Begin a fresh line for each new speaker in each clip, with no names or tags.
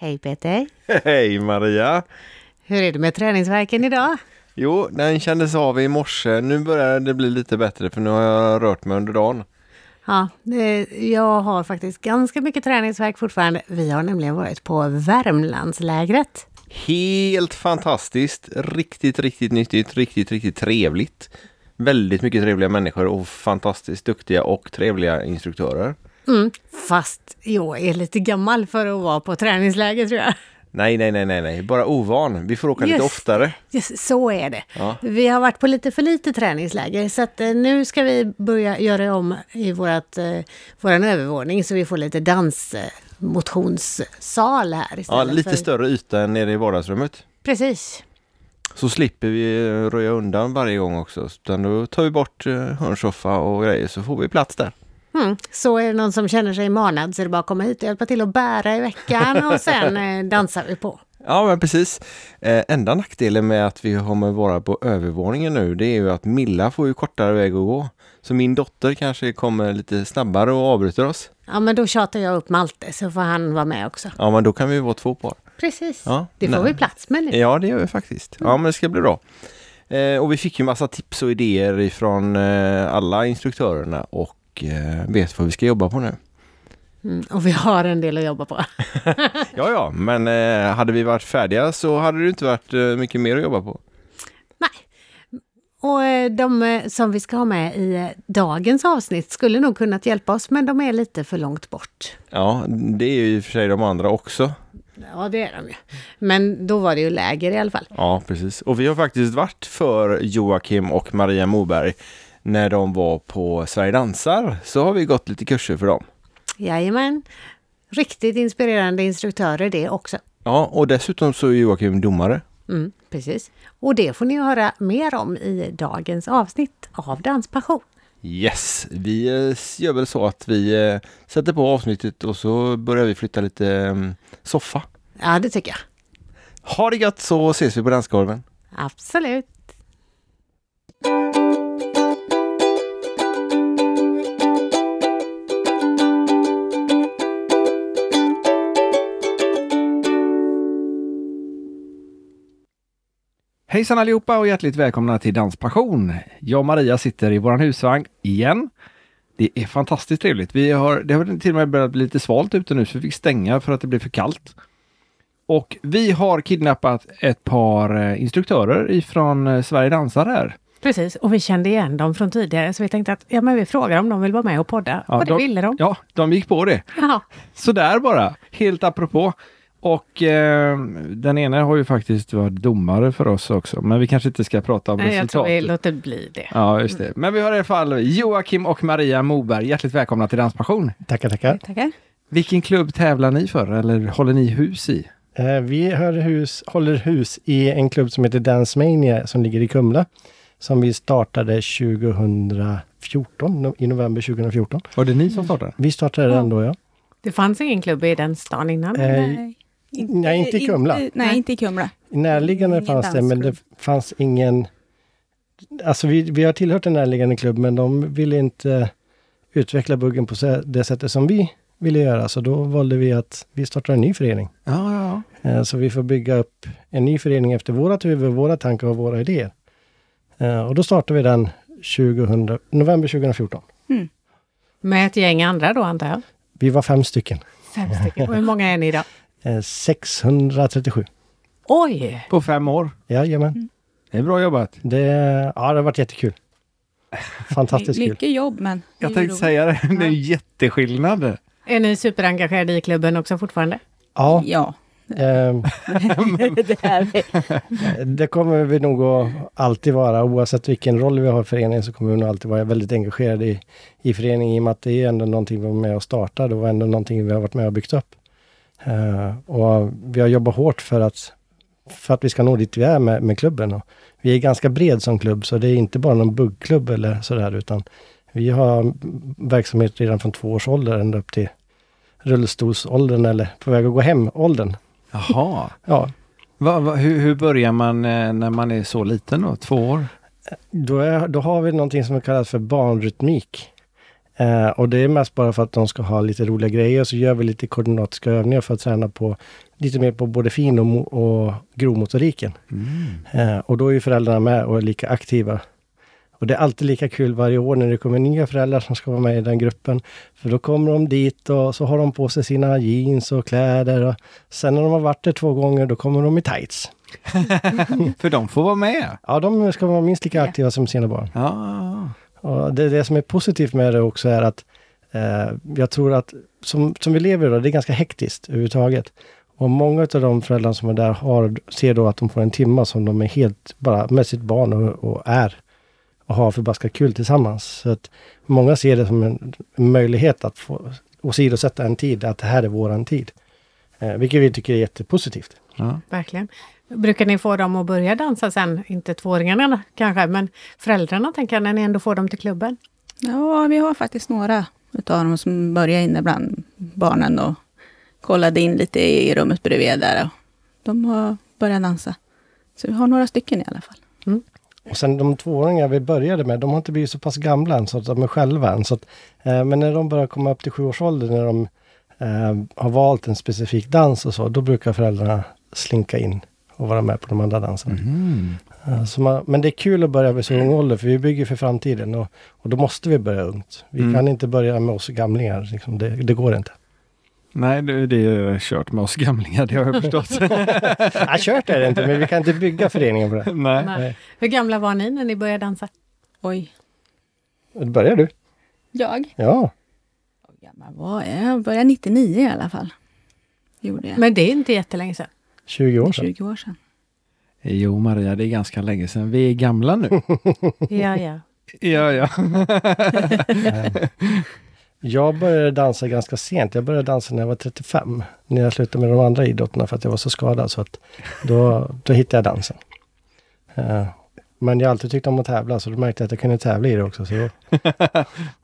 Hej Peter!
Hej Maria!
Hur är det med träningsverken idag?
Jo, den kändes av i morse. Nu börjar det bli lite bättre för nu har jag rört mig under dagen.
Ja, jag har faktiskt ganska mycket träningsverk fortfarande. Vi har nämligen varit på Värmlandslägret.
Helt fantastiskt! Riktigt, riktigt nyttigt, riktigt, riktigt trevligt. Väldigt mycket trevliga människor och fantastiskt duktiga och trevliga instruktörer.
Mm, fast jag är lite gammal för att vara på träningsläger tror jag.
Nej, nej, nej, nej, nej, bara ovan. Vi får åka
Just,
lite oftare.
Just, så är det.
Ja.
Vi har varit på lite för lite träningsläger så att eh, nu ska vi börja göra om i vårat, eh, våran övervåning så vi får lite dansmotionssal här
Ja, lite
för...
större yta än nere i vardagsrummet.
Precis.
Så slipper vi eh, röja undan varje gång också. Utan då tar vi bort eh, hörnsoffa och grejer så får vi plats där.
Mm. Så är det någon som känner sig manad så är det bara att komma hit och hjälpa till att bära i veckan och sen eh, dansar vi på.
Ja, men precis. Eh, enda nackdelen med att vi kommer vara på övervåningen nu, det är ju att Milla får ju kortare väg att gå. Så min dotter kanske kommer lite snabbare och avbryter oss.
Ja, men då tjatar jag upp Malte så får han vara med också.
Ja, men då kan vi vara två par.
Precis,
Ja,
det får
nej.
vi plats med nu.
Ja, det gör vi faktiskt. Ja, men det ska bli bra. Eh, och vi fick ju massa tips och idéer ifrån eh, alla instruktörerna och eh, vet vad vi ska jobba på nu.
Mm, och vi har en del att jobba på.
Ja, ja, men eh, hade vi varit färdiga så hade det inte varit eh, mycket mer att jobba på.
Nej. Och de som vi ska ha med i dagens avsnitt skulle nog kunnat hjälpa oss, men de är lite för långt bort.
Ja, det är ju i och för sig de andra också.
Ja, det är de ju. Men då var det ju läger i alla fall.
Ja, precis. Och vi har faktiskt varit för Joakim och Maria Moberg när de var på Sverige Dansar. Så har vi gått lite kurser för dem.
Jajamän. Riktigt inspirerande instruktörer det också.
Ja, och dessutom så är Joakim domare.
Mm, precis. Och det får ni höra mer om i dagens avsnitt av Danspassion.
Yes, vi eh, gör väl så att vi eh, sätter på avsnittet och så börjar vi flytta lite mm, soffa.
Ja, det tycker jag.
Ha det gött så ses vi på dansgolven.
Absolut.
Hejsan allihopa och hjärtligt välkomna till Danspassion. Jag och Maria sitter i våran husvagn igen. Det är fantastiskt trevligt. Vi har, det har till och med börjat bli lite svalt ute nu så vi fick stänga för att det blev för kallt. Och vi har kidnappat ett par eh, instruktörer ifrån eh, Sverige Dansar här.
Precis, och vi kände igen dem från tidigare så vi tänkte att ja, men vi frågar om de vill vara med och podda.
Ja,
och det
de-
ville de.
Ja, de gick på det.
Ja.
Sådär bara, helt apropå. Och eh, den ena har ju faktiskt varit domare för oss också, men vi kanske inte ska prata om
Nej, jag tror
resultatet.
vi låter bli det.
Ja, just det. Men vi har i alla fall Joakim och Maria Moberg. Hjärtligt välkomna till Danspassion.
Tackar, tackar.
Tackar.
Vilken klubb tävlar ni för eller håller ni hus i?
Eh, vi hus, håller hus i en klubb som heter Dance Mania som ligger i Kumla. Som vi startade 2014, no- i november 2014.
Var det ni som startade?
Vi startade den då ja.
Det fanns ingen klubb i den stan innan.
Eh,
Nej.
Nej, inte i Kumla.
Inte, nej, inte i Kumla.
Närliggande
Ingen
fanns det, men det fanns ingen... Alltså vi, vi har tillhört en närliggande klubb, men de ville inte utveckla buggen på det sättet som vi ville göra. Så då valde vi att vi startar en ny förening.
Ja, ja,
Eh, Så vi får bygga upp en ny förening efter vårat huvud, våra tankar och våra idéer. Eh, Och då startar vi den 2000, november 2014.
Med ett gäng andra då antar jag.
Vi var fem stycken.
Fem stycken. Och hur många är ni idag?
Eh, 637.
Oj!
På fem år.
Jajamän.
Det är bra jobbat.
Det, ja, det har varit jättekul. Fantastiskt kul.
Mycket jobb, men...
Jag tänkte
roligt.
säga det. Det är jätteskillnad.
Är ni superengagerade i klubben också fortfarande?
Ja,
Ja,
eh,
det är vi.
det kommer vi nog att alltid vara. Oavsett vilken roll vi har i föreningen så kommer vi nog alltid vara väldigt engagerade i, i föreningen i och med att det är ändå någonting vi var med och startade och ändå någonting vi har varit med och byggt upp. Eh, och vi har jobbat hårt för att, för att vi ska nå dit vi är med, med klubben. Och vi är ganska bred som klubb så det är inte bara någon buggklubb eller sådär utan vi har verksamhet redan från två års ålder ända upp till rullstolsåldern eller på väg att gå hem-åldern.
Jaha.
Ja,
Va, va, hur, hur börjar man eh, när man är så liten då? Två år?
Då, är, då har vi någonting som kallas för barnrytmik. Eh, och det är mest bara för att de ska ha lite roliga grejer. Så gör vi lite koordinatiska övningar för att träna på lite mer på både fin och, och grovmotoriken.
Mm.
Eh, och då är ju föräldrarna med och är lika aktiva. Och det är alltid lika kul varje år när det kommer nya föräldrar som ska vara med i den gruppen. För då kommer de dit och så har de på sig sina jeans och kläder. Och sen när de har varit där två gånger, då kommer de i tights.
För de får vara med.
Ja, de ska vara minst lika aktiva som sina barn.
Ja.
Och det, det som är positivt med det också är att eh, jag tror att som, som vi lever idag, det är ganska hektiskt överhuvudtaget. Och många av de föräldrar som är där har, ser då att de får en timma som de är helt bara med sitt barn och, och är och har förbaskat kul tillsammans. Så att många ser det som en möjlighet att få åsidosätta en tid, att det här är våran tid. Eh, vilket vi tycker är jättepositivt.
Ja.
Verkligen. Brukar ni få dem att börja dansa sen? Inte tvååringarna kanske, men föräldrarna tänker jag, när ni ändå får dem till klubben?
Ja, vi har faktiskt några utav dem som börjar inne bland barnen och kollade in lite i rummet bredvid där. Och de har börjat dansa. Så vi har några stycken i alla fall.
Och sen de tvååringar vi började med, de har inte blivit så pass gamla än så att de är själva än. Så att, eh, men när de börjar komma upp till sju års ålder, när de eh, har valt en specifik dans och så, då brukar föräldrarna slinka in och vara med på de andra danserna.
Mm.
Eh, så man, men det är kul att börja vid så ung ålder, för vi bygger för framtiden och, och då måste vi börja ungt. Vi
Mm.
kan inte börja med oss gamlingar, liksom, det, det går inte.
Nej, det, är kört med oss gamlingar, det har jag förstått.
Ja, kört är det inte, men vi kan inte bygga föreningen på det.
Nej.
Nej. Hur gamla var ni när ni började dansa?
Oj.
Börjar du?
Jag?
Ja.
Hur gammal var jag? Jag började 99 i alla fall. Gjorde jag.
Men det är inte jättelänge sedan.
20 år sedan.
20 år sedan.
Jo, Maria, det är ganska länge sedan. Vi är gamla nu.
Ja, ja.
ja, ja.
Jag började dansa ganska sent. Jag började dansa när jag var 35. När jag slutade med de andra idrotterna för att jag var så skadad. Så att då, då hittade jag dansen. Eh, men jag har alltid tyckt om att tävla så då märkte jag att jag kunde tävla i det också. Så då,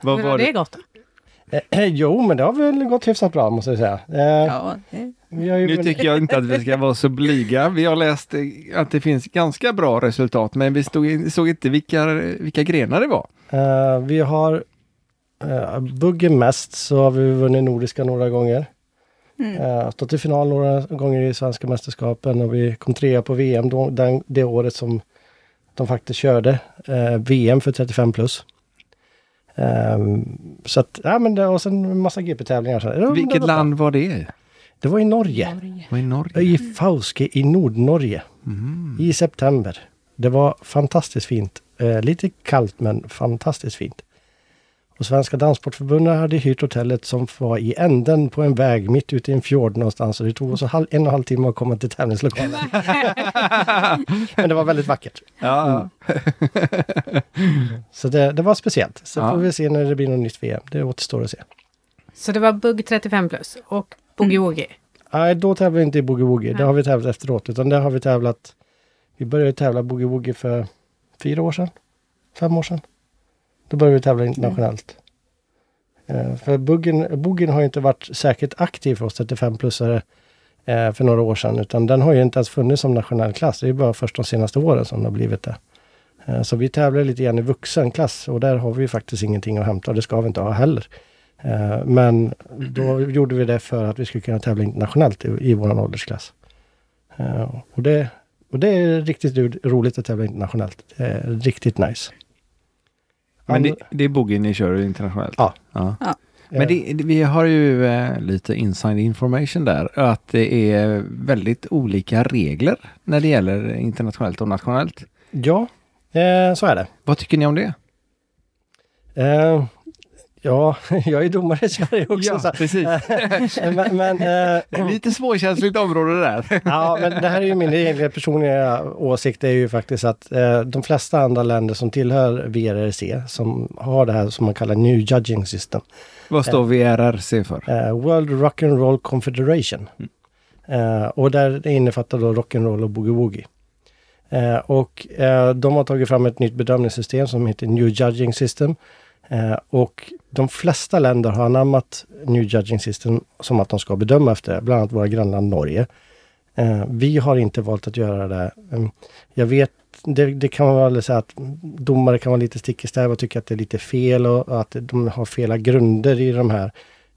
Vad var
det
det?
Eh, jo, men det har väl gått hyfsat bra måste jag säga. Eh,
Ja,
Nu tycker jag inte att vi ska vara så blyga. Vi har läst eh, att det finns ganska bra resultat, men vi stod, såg inte vilka, vilka grenar det var.
eh, vi har uh, buggen mest så har vi vunnit Nordiska några gånger.
mm.
Uh, stått i final några gånger i svenska mästerskapen och vi kom trea på VM då, den, det året som de faktiskt körde eh, VM för 35 plus. Ehm, så att, ja men det, och sen en massa GP-tävlingar.
Vilket
var
land var det?
Det var i Norge.
Norge.
Var i Norge?
I Fauske i Nordnorge.
Mm.
I september. Det var fantastiskt fint. Eh, lite kallt men fantastiskt fint. Och Svenska Danssportförbundet hade hyrt hotellet som var i änden på en väg mitt ute i en fjord någonstans. Och det tog oss en och en halv timme att komma till tävlingslokalen. men det var väldigt vackert.
Ja,
Så det, det var speciellt. Så
Ja.
får vi se när det blir något nytt VM. Det återstår att se.
Så det var Bugg 35 plus och Boogie Woogie.
Nej, då tävlar vi inte i Boogie Woogie. Det har vi tävlat efteråt. Utan det har vi tävlat... Vi började tävla Boogie Woogie för fyra år sedan. Fem år sedan. Då började vi tävla internationellt. Eh, för Boogien har ju inte varit särskilt aktiv för oss 35-plussare eh, för några år sedan. Utan den har ju inte ens funnits som nationell klass. Det är bara först de senaste åren som det har blivit det. Eh, så vi tävlar lite grann i vuxenklass och där har vi faktiskt ingenting att hämta och det ska vi inte ha heller. Men då gjorde vi det för att vi skulle kunna tävla internationellt i, i vår åldersklass. Och det, och det är riktigt ro- roligt att tävla internationellt. Riktigt nice.
Men det, det är boogie ni kör internationellt?
Ja.
ja.
Ja.
Men det- vi har ju eh, lite inside information där, att det är väldigt olika regler när det gäller internationellt och nationellt.
Ja, eh, så är det.
Vad tycker ni om det?
Eh, ja, jag är domare i Sverige också. så,
precis.
eh, men, men, eh,
Lite svårkänsligt område där.
ja, men det här är ju min egen personliga åsikt är ju faktiskt att eh, de flesta andra länder som tillhör VRRC som har det här som man kallar New Judging System
Vad står VRRC för?
Eh, World Rock and Roll Confederation. Eh, och där det innefattar då rock'n'roll och boogie-woogie. Eh, och eh, de har tagit fram ett nytt bedömningssystem som heter New Judging System. Eh, och de flesta länder har anammat New Judging System som att de ska bedöma efter det, bland annat våra grannland Norge. Eh, vi har inte valt att göra det. Mm, jag vet, det, det kan man väl säga att domare kan vara lite stick i stäv och tycka att det är lite fel och, och att de har fel grunder i de här.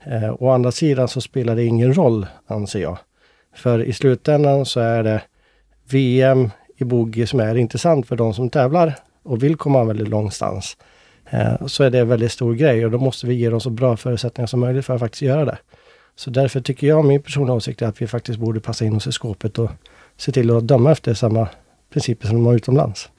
Eh, å andra sidan så spelar det ingen roll, anser jag. För i slutändan så är det VM i bogey som är intressant för de som tävlar och vill komma väldigt långstans. Eh, så är det en väldigt stor grej och då måste vi ge dem så bra förutsättningar som möjligt för att faktiskt göra det. Så därför tycker jag, min personliga åsikt är att vi faktiskt borde passa in oss i skåpet och se till att döma efter samma principer som de har utomlands.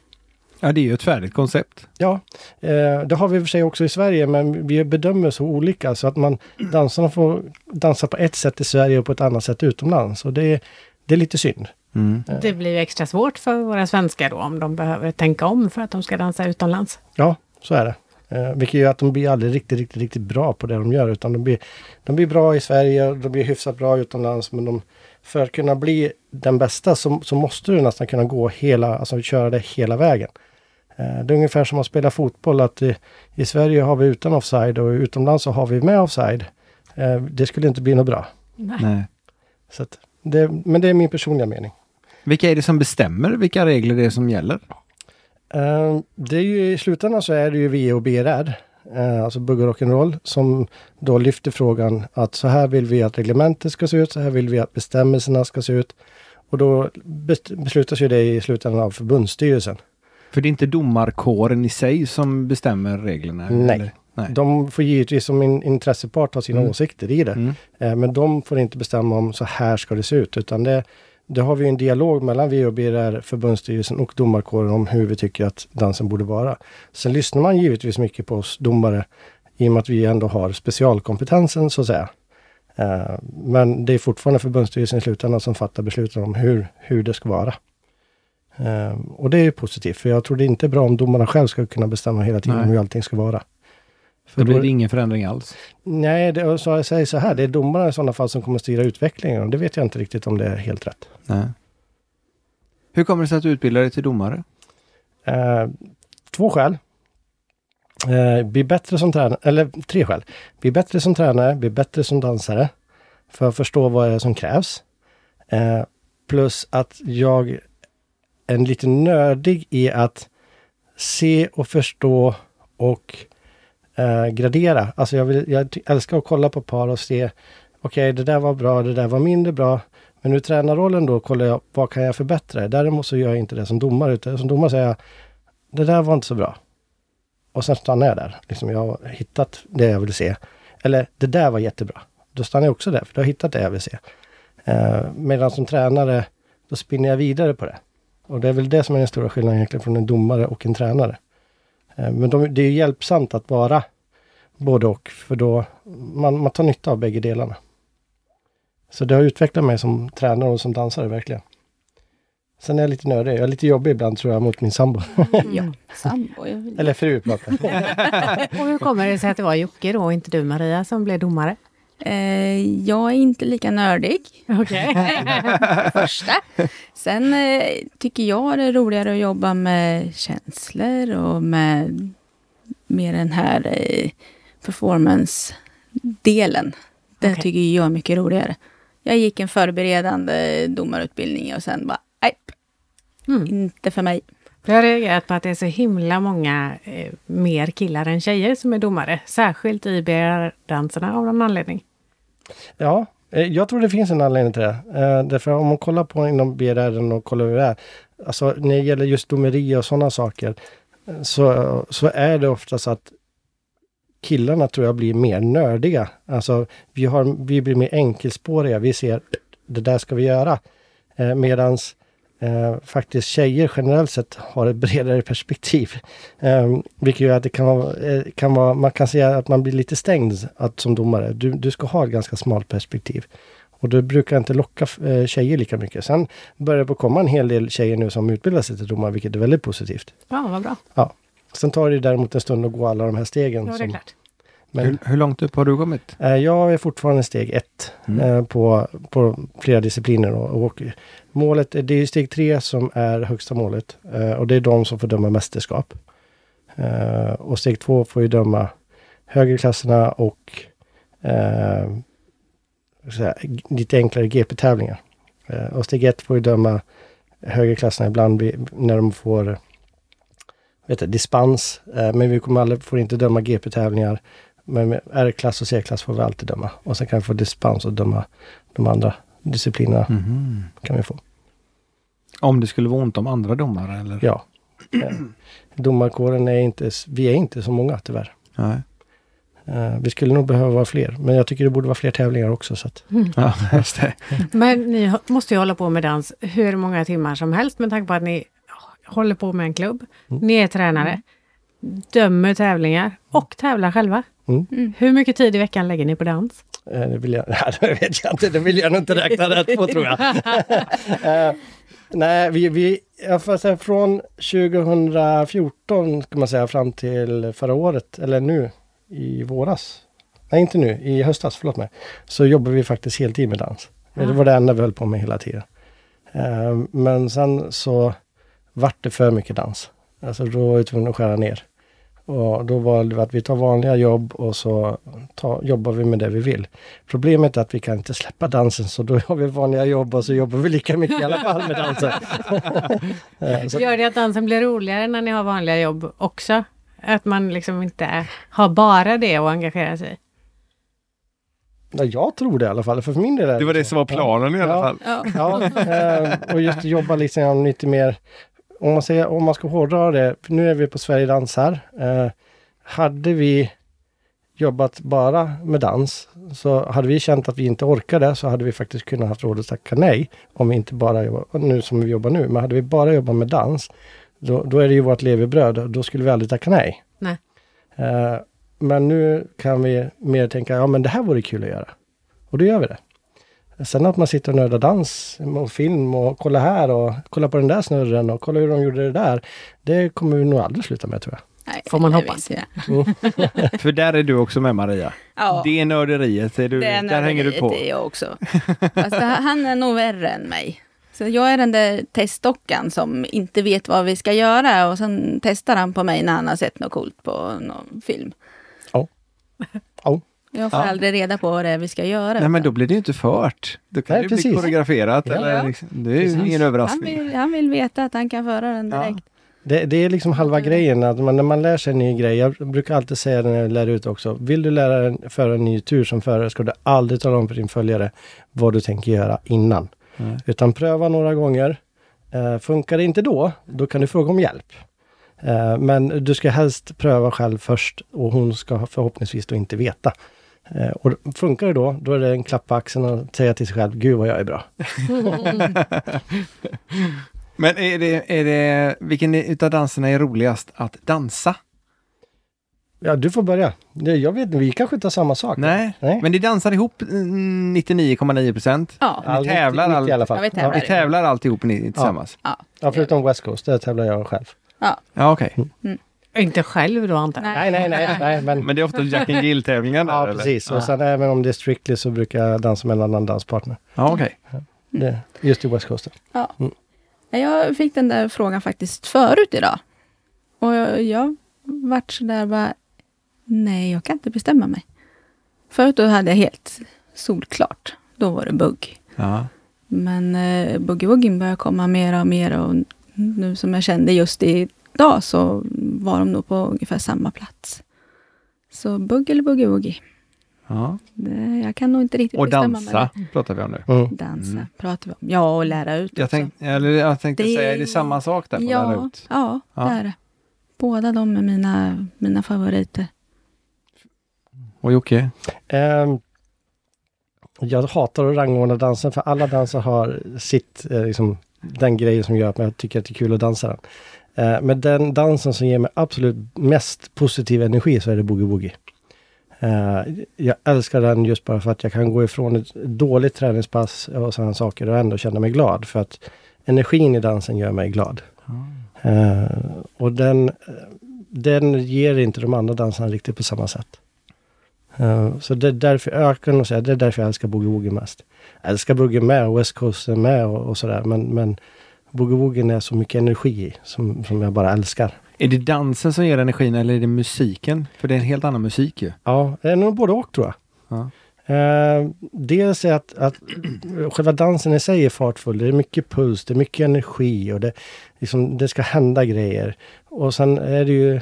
Ja, det är ju ett färdigt koncept.
Ja, eh, det har vi i och för sig också i Sverige, men vi bedömer så olika så att man dansarna får dansa på ett sätt i Sverige och på ett annat sätt utomlands. Och det, är- det är lite synd.
Mm.
Det blir ju extra svårt för våra svenskar då om de behöver tänka om för att de ska dansa utomlands.
Ja, så är det. Eh, vilket gör att de blir aldrig riktigt, riktigt, riktigt bra på det de gör. Utan de blir, de blir bra i Sverige, de blir hyfsat bra utomlands. Men de, för att kunna bli den bästa så, så måste du nästan kunna gå hela, alltså köra det hela vägen. Eh, det är ungefär som att spela fotboll. att i, I Sverige har vi utan offside och utomlands så har vi med offside. Eh, det skulle inte bli något bra.
Nej.
Så att det, men det är min personliga mening.
Vilka är det som bestämmer vilka regler det är som gäller?
Eh, det är ju i slutändan så är det ju VO och BRR, eh, alltså bugg och rock'n'roll, som då lyfter frågan att så här vill vi att reglementet ska se ut, så här vill vi att bestämmelserna ska se ut. Och då bes- beslutas ju det i slutändan av förbundsstyrelsen.
För det är inte domarkåren i sig som bestämmer reglerna?
Nej.
eller? Nej.
De får givetvis som in, intressepart ha sina
Mm.
åsikter i det.
Mm.
Eh, men de får inte bestämma om så här ska det se ut, utan det, det har vi en dialog mellan VO, BRR, förbundsstyrelsen och domarkåren om hur vi tycker att dansen borde vara. Sen lyssnar man givetvis mycket på oss domare i och med att vi ändå har specialkompetensen så att säga. Eh, men det är fortfarande förbundsstyrelsen i slutändan som fattar besluten om hur, hur det ska vara. Eh, och det är positivt, för jag tror det inte är bra om domarna själv ska kunna bestämma hela tiden
Nej.
hur allting ska vara. För
Då blir det ingen förändring alls?
Nej, det, så jag säger så här, det är domarna i sådana fall som kommer styra utvecklingen och det vet jag inte riktigt om det är helt rätt.
Nej. Hur kommer det sig att du utbildar dig till domare?
Eh, två skäl. Eh, bli bättre som tränare, eller tre skäl. Bli bättre som tränare, bli bättre som dansare. För att förstå vad det är som krävs. Eh, plus att jag är lite nördig i att se och förstå och eh, gradera. Alltså jag, vill, jag älskar att kolla på par och se Okej, det där var bra, det där var mindre bra. Men nu tränarrollen då kollar jag, vad kan jag förbättra? Däremot så gör jag inte det som domare, utan som domare säger jag, det där var inte så bra. Och sen stannar jag där. Liksom jag har hittat det jag vill se. Eller, det där var jättebra. Då stannar jag också där, för då har jag hittat det jag vill se. Eh, medan som tränare, då spinner jag vidare på det. Och det är väl det som är den stora skillnaden egentligen från en domare och en tränare. Eh, men de, det är hjälpsamt att vara både och, för då man, man tar nytta av bägge delarna. Så det har utvecklat mig som tränare och som dansare verkligen. Sen är jag lite nördig. Jag är lite jobbig ibland tror jag mot min sambo.
Ja, sambo. Vill...
Eller fru pratar
Och hur kommer det sig att det var Jocke då och inte du Maria som blev domare?
Eh, jag är inte lika nördig. Det första. Sen eh, tycker jag det är roligare att jobba med känslor och med mer den här eh, performance-delen. Den
Okej.
tycker jag är mycket roligare. Jag gick en förberedande domarutbildning och sen bara, nej,
Mm.
inte för mig.
Jag har reagerat på att det är så himla många eh, mer killar än tjejer som är domare. Särskilt i BR-danserna av någon anledning.
Ja, eh, jag tror det finns en anledning till det. Eh, därför om man kollar på inom BRR och kollar hur det är. Alltså när det gäller just domeri och sådana saker. Eh, så, så är det oftast att killarna tror jag blir mer nördiga. Alltså vi, har, vi blir mer enkelspåriga. Vi ser det där ska vi göra. Eh, medans eh, faktiskt tjejer generellt sett har ett bredare perspektiv. Eh, vilket gör att det kan vara, eh, kan vara, man kan säga att man blir lite stängd att, som domare. Du, du ska ha ett ganska smalt perspektiv. Och det brukar inte locka eh, tjejer lika mycket. Sen börjar det komma en hel del tjejer nu som utbildar sig till domare, vilket är väldigt positivt.
Ja, vad bra.
Sen tar det däremot en stund att gå alla de här stegen.
Ja, det är
som,
klart.
Men,
Hur, hur långt upp har du kommit?
Eh, Jag är fortfarande steg ett
Mm.
eh, på, på flera discipliner. Och, och målet, det är steg tre som är högsta målet. eh, Och det är de som får döma mästerskap. Och steg två får ju döma högerklasserna och eh, så här, g- lite enklare GP-tävlingar. Och steg ett får ju döma högerklasserna ibland vid- när de får vet du, dispens. Men vi kommer aldrig, får inte döma GP-tävlingar. Men R-klass och C-klass får vi alltid döma. Och sen kan vi få dispens och döma de andra disciplinerna
Mhm.
kan vi få.
Om det skulle vara ont om andra domare eller?
Ja. Eh, Domarkåren är inte, vi är inte så många tyvärr.
Nej.
Eh, Vi skulle nog behöva vara fler, men jag tycker det borde vara fler tävlingar också. Så att,
Ja, just det.
Men ni måste ju hålla på med dans hur många timmar som helst med tanke på att ni håller på med en klubb.
Mm.
Ni är tränare, dömer tävlingar och tävlar själva.
Mm.
Mm.
Hur mycket tid i veckan lägger ni på dans?
eh, det, vill jag, det vet jag inte, det vill jag nog inte räkna rätt på tror jag. Eh, nej, vi, vi, jag får säga från 2014 ska man säga fram till förra året, eller nu i våras. Nej, inte nu, i höstas, förlåt mig. Så jobbar vi faktiskt heltid med dans. Det var det enda vi höll på med hela tiden. Eh, men sen så vart det för mycket dans. Alltså då var vi tvungna att skära ner. Och då valde vi att vi tar vanliga jobb och så ta, jobbar vi med det vi vill. Problemet är att vi kan inte släppa dansen så då har vi vanliga jobb och så jobbar vi lika mycket i alla fall med dansen. Så,
Gör det att dansen blir roligare när ni har vanliga jobb också? Att man liksom inte har bara det att engagera sig i?
ja, jag tror det i alla fall, för min del är
Det var det som var planen i alla
Ja.
fall.
Ja.
Ja, eh, och just jobba liksom lite mer, om man, säger, om man ska hårdra det, nu är vi på Sverige dansar. Eh, hade vi jobbat bara med dans, så hade vi känt att vi inte orkade, så hade vi faktiskt kunnat haft råd att tacka nej. Om vi inte bara jobbar, nu som vi jobbar nu, men hade vi bara jobbat med dans, då, då är det ju vårt levebröd, då skulle vi aldrig tacka nej.
Nej.
Eh, men nu kan vi mer tänka, ja men det här vore kul att göra. Och då gör vi det. Sen att man sitter och nördar dans och film och kolla här och kolla på den där snurren och kolla hur de gjorde det där. Det kommer vi nog aldrig sluta med tror jag.
Nej,
Får man
det
hoppas.
jag.
För där är du också med Maria.
Ja,
Det nörderiet, är du,
det är
där hänger du på.
nörderiet är jag också. Fast det, han är nog värre än mig. Så jag är den där testdockan som inte vet vad vi ska göra och sen testar han på mig när han har sett något coolt på någon film.
Ja. Ja.
Jag får
Ja.
aldrig reda på vad det är vi ska göra.
Nej men då blir det ju inte fört. Då kan
Nej,
det bli
precis.
koreograferat.
Ja.
Eller
Ja.
liksom, det är
Precis.
ingen
han,
överraskning.
vill, han vill veta att han kan föra den
Ja.
direkt.
Det, det är liksom halva grejen, att man, när man lär sig en ny grej, jag brukar alltid säga det när jag lär ut också, vill du lära dig föra en ny tur som förare ska du aldrig tala om för din följare vad du tänker göra innan.
Nej.
Utan pröva några gånger. Eh, funkar det inte då, då kan du fråga om hjälp. Eh, men du ska helst pröva själv först och hon ska förhoppningsvis då inte veta. Eh, och funkar det då, då är det en klapp på axeln och säga till sig själv, gud vad jag är bra.
Men är det, är det, vilken utav danserna är roligast att dansa?
Ja, du får börja. Jag vet vi kanske inte har samma sak.
Nej,
Nej.
men ni dansar ihop mm, 99,9 procent.
Ja,
Ni tävlar
90
all-
i alla fall.
Ja, vi tävlar.
Ni tävlar alltihop ni tillsammans?
ja.
Ja, förutom West Coast, där tävlar jag själv.
Ja, okej.
Inte själv då antar jag?
Nej.
Nej, nej, nej, men...
Men det är ofta Jack and Jill-tävlingar
ja,
eller?
precis.
Ja.
Och sen även om det är Strictly så brukar jag dansa med en annan danspartner.
Ja, okej.
Det, just i West Coast.
Jag fick den där frågan faktiskt förut idag. Och jag, jag vart sådär bara, nej jag kan inte bestämma mig. Förut då hade jag helt solklart. Då var det bugg.
Ja.
Men eh, boogie-woogien börjar komma mer och mer och nu som jag kände just idag så var de nog på ungefär samma plats. Så bugg eller boogie-woogie.
ja.
Det- Jag kan nog inte riktigt
Och
bestämma
dansa
mig.
pratar vi om nu.
Mm.
Dansa
Mm.
pratar vi om. Ja, och lära ut
Jag,
också.
tänk, eller jag tänkte
Det-
säga, är det samma sak där på lära
ja,
ut?
ja,
Ja.
det är det. Båda de är mina, mina favoriter.
Och Jocke?
Ehm, jag hatar att rangordna dansen för alla danser har sitt, eh, liksom, den grejen som gör att jag tycker att det är kul att dansa den. Eh, men den dansen som ger mig absolut mest positiv energi så är det boogie-woogie. Eh, jag älskar den just bara för att jag kan gå ifrån ett dåligt träningspass och sådana saker och ändå känna mig glad. För att energin i dansen gör mig glad. Eh, och den, den ger inte de andra dansarna riktigt på samma sätt. Uh, så det är därför, jag kan nog säga, det är därför jag älskar boogie-woogie mest. Jag älskar boogie med och West Coast med och, och sådär. Men, men boogie-woogien är så mycket energi i som, som jag bara älskar.
Är det dansen som ger energin eller är det musiken? För det är en helt annan musik ju.
Ja, det är nog både och tror jag.
Ja.
Eh, dels är att, att själva dansen i sig är fartfull. Det är mycket puls, det är mycket energi och det, liksom, det ska hända grejer. Och sen är det ju,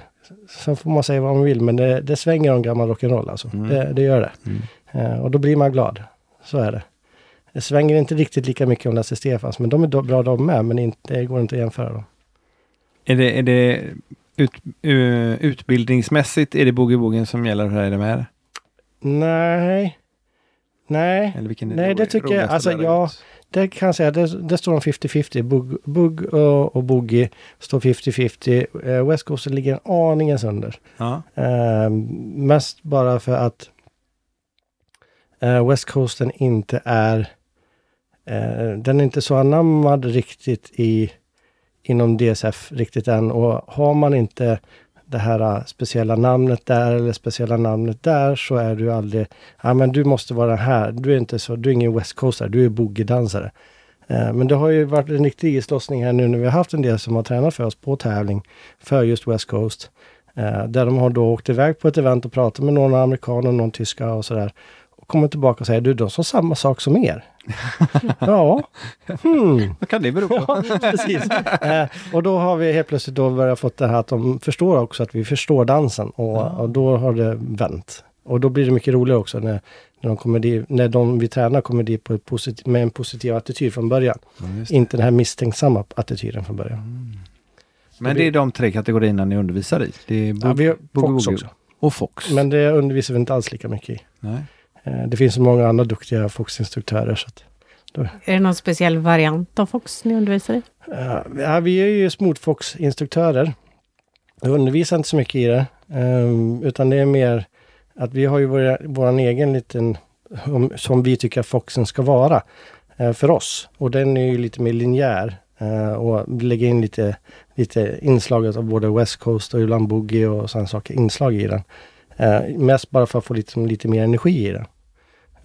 sen får man säga vad man vill, men det, det svänger om gammal rock'n'roll alltså.
Mm.
Det, det gör det.
Mm.
Eh, och då blir man glad. Så är det. Det svänger inte riktigt lika mycket om Lasse Stefans, men de är bra de med, men inte, det går inte att jämföra dem.
Är det, är det ut, uh, utbildningsmässigt, är det boogie-boogien som gäller för dig de här?
Nej. Nej, Nej, det tycker jag- alltså, ja, det kan jag säga. Det, det står om 50-50. Bugg, bugg och, och boogie står 50-50. Eh, West Coast ligger en aningen under.
Ja.
Eh, mest bara för att eh, West Coasten inte är Eh, den är inte så anammad riktigt i inom DSF riktigt än och har man inte det här eh, speciella namnet där eller speciella namnet där så är du aldrig, ja men du måste vara här, du är inte så, du är ingen West Coastare, du är boogie-dansare. Eh, Men det har ju varit en riktig islossning här nu när vi har haft en del som har tränat för oss på tävling för just West Coast. Eh, där de har då åkt iväg på ett event och pratat med någon amerikan och någon tyska och sådär. Kommer tillbaka och säger, du de sa samma sak som er. ja, hmm.
Vad kan det bero på?
Ja, precis. Eh, och då har vi helt plötsligt då börjat fått det här att de förstår också att vi förstår dansen och, och då har det vänt. Och då blir det mycket roligare också när, när, de, kommer dit, när de vi tränar kommer dit på ett posit, med en positiv attityd från början. Inte den här misstänksamma attityden från början.
Men det är de tre kategorierna ni undervisar i? Det är bo-
Ja, vi har Fox också.
Och Fox?
Men det undervisar vi inte alls lika mycket i.
Nej.
Eh, det finns så många andra duktiga Fox-instruktörer. Så att,
Är det någon speciell variant av Fox ni undervisar i?
Eh, ja, vi är ju Smoothfox-instruktörer. Vi undervisar inte så mycket i det. ehm, utan det är mer att vi har ju vår, vår egen liten, om- som vi tycker att Foxen ska vara eh, för oss. Och den är ju lite mer linjär. eh, och lägger in lite, lite inslag av både West Coast och ibland boogie och sådana saker, inslag i den. Eh, mest bara för att få lite, lite mer energi i den.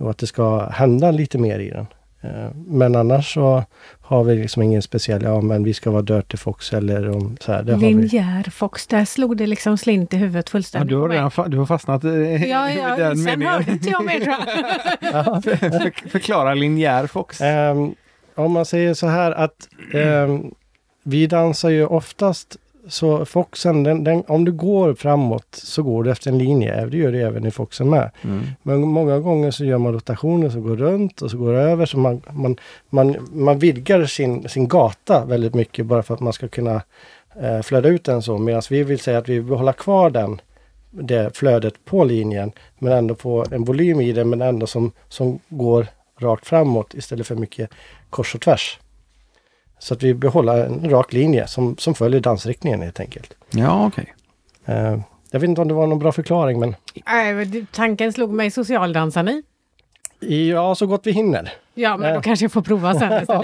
Och att det ska hända lite mer i den. Eh, Men annars så har vi liksom ingen speciell, ja men vi ska vara Dirty Fox eller om så här. Det har vi.
Linjär Fox, där slog det liksom slint i huvudet
Ja,
fullständigt.
du, har redan fa- du har fastnat i
Ja,
i
ja,
den
sen
meningen.
hörde inte jag jag.
För- Förklara linjär Fox.
Ehm, om man säger så här att ehm, vi dansar ju oftast så Foxen, den, den, om du går framåt så går du efter en linje. Det gör det även i Foxen med.
Mm.
Men många gånger så gör man rotationer som går runt och så går över. Så man, man, man, man vidgar sin, sin gata väldigt mycket bara för att man ska kunna eh, flöda ut den så. Medan vi vill säga att vi vill hålla kvar den, det flödet på linjen. Men ändå få en volym i den men ändå som, som går rakt framåt istället för mycket kors och tvärs. Så att vi behåller en rak linje som, som följer dansriktningen helt enkelt.
Ja, okej.
Eh, jag vet inte om det var någon bra förklaring men
det- Tanken slog mig, socialdansar ni?
ja, så gott vi hinner.
Ja, men då kanske jag får prova sen
Ja.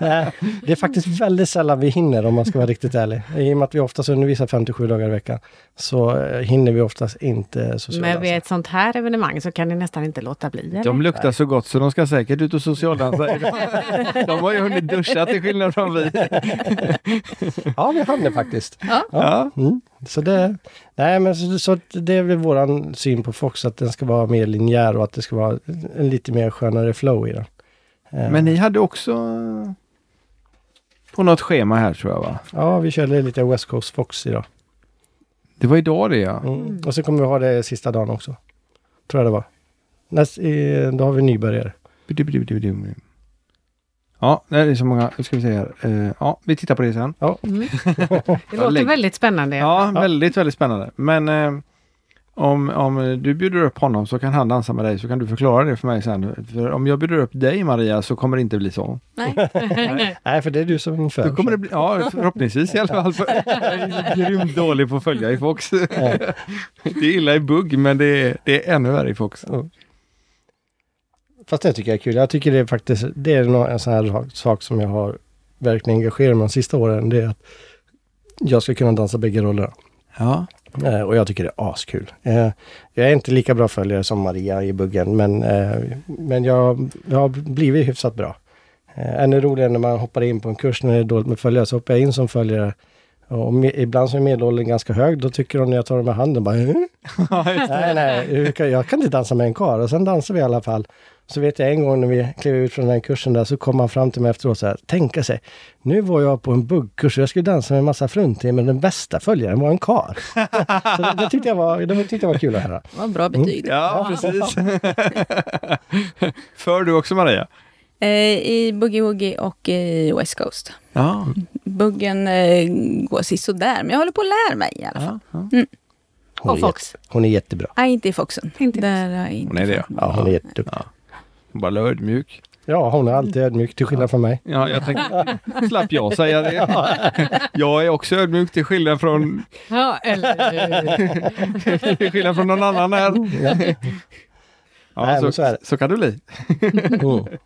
Ja, det är faktiskt väldigt sällan vi hinner om man ska vara riktigt ärlig. I och med att vi oftast undervisar 57 dagar i veckan så eh, hinner vi oftast inte sociala
Men vid ett sånt här evenemang så kan ni nästan inte låta bli. Eller?
De luktar så gott så de ska säkert ut och socialdansa. de har ju hunnit duscha till skillnad från vi.
Ja, vi hann det faktiskt.
Ja.
Mm. Så det, nej, men så, så det är väl våran syn på Fox, att den ska vara mer linjär och att det ska vara en lite mer skönare flow i den. Eh,
Men ni hade också på något schema här tror jag va?
Ja, vi körde lite West Coast Fox idag.
Det var idag det ja.
Mm. Och så kommer vi ha det sista dagen också. Tror jag det var. Näst, eh, då har vi nybörjare.
Ja, det är så många. Nu ska vi se här. Eh, ja, vi tittar på det sen.
Mm. Det låter väldigt spännande.
Ja, väldigt, väldigt spännande. Men eh, om, om du bjuder upp honom så kan han dansa med dig så kan du förklara det för mig sen. För om jag bjuder upp dig Maria så kommer det inte bli så.
Nej.
Nej, för det är du som för.
Då kommer det bli, ja, förhoppningsvis i alla fall. För jag är grymt dålig på att följa i Fox. Det är illa i bugg men det är, det är ännu värre i Fox.
Fast det tycker jag är kul. Jag tycker det är faktiskt, det är en sån här sak- sak som jag har verkligen engagerat mig de sista åren. Det är att jag ska kunna dansa bägge rollerna.
Ja.
Eh, och jag tycker det är askul. Eh, jag är inte lika bra följare som Maria i buggen, men, eh, men jag, jag har blivit hyfsat bra. Ännu roligare när man hoppar in på en kurs när det är dåligt med följare, så hoppar jag in som följare Och me, ibland så är medelåldern ganska hög, då tycker de när jag tar dem i handen bara "Eh? Nej, nej, jag kan inte dansa med en karl. Och sen dansar vi i alla fall. Så vet jag en gång när vi klev ut från den kursen där så kom han fram till mig efteråt så här, tänka sig, nu var jag på en buggkurs och jag skulle dansa med en massa fruntimmer men den bästa följaren var en karl. så det, det, tyckte jag var, det tyckte jag var kul att höra.
Det var bra betyg.
Ja, precis. För du också Maria?
Eh, I Boogie Woogie och i West Coast.
Ja.
Buggen eh, går sisådär, men jag håller på att lära mig i alla fall.
ja, ja.
Hon,
Och
är,
Fox.
jätte, hon är jättebra.
Nej, inte i Foxen.
Inte
Där inte
Hon är det,
mig.
Ja, hon är jätteduktig.
Bara ödmjuk.
Ja, hon är alltid ödmjuk till skillnad från mig.
Ja, jag tänkte, slapp jag säga det. Jag är också ödmjuk till skillnad från,
Ja, eller...
till skillnad från någon annan här.
Ja.
Ja,
Nej,
så,
så är det.
så kan det bli.
Mm.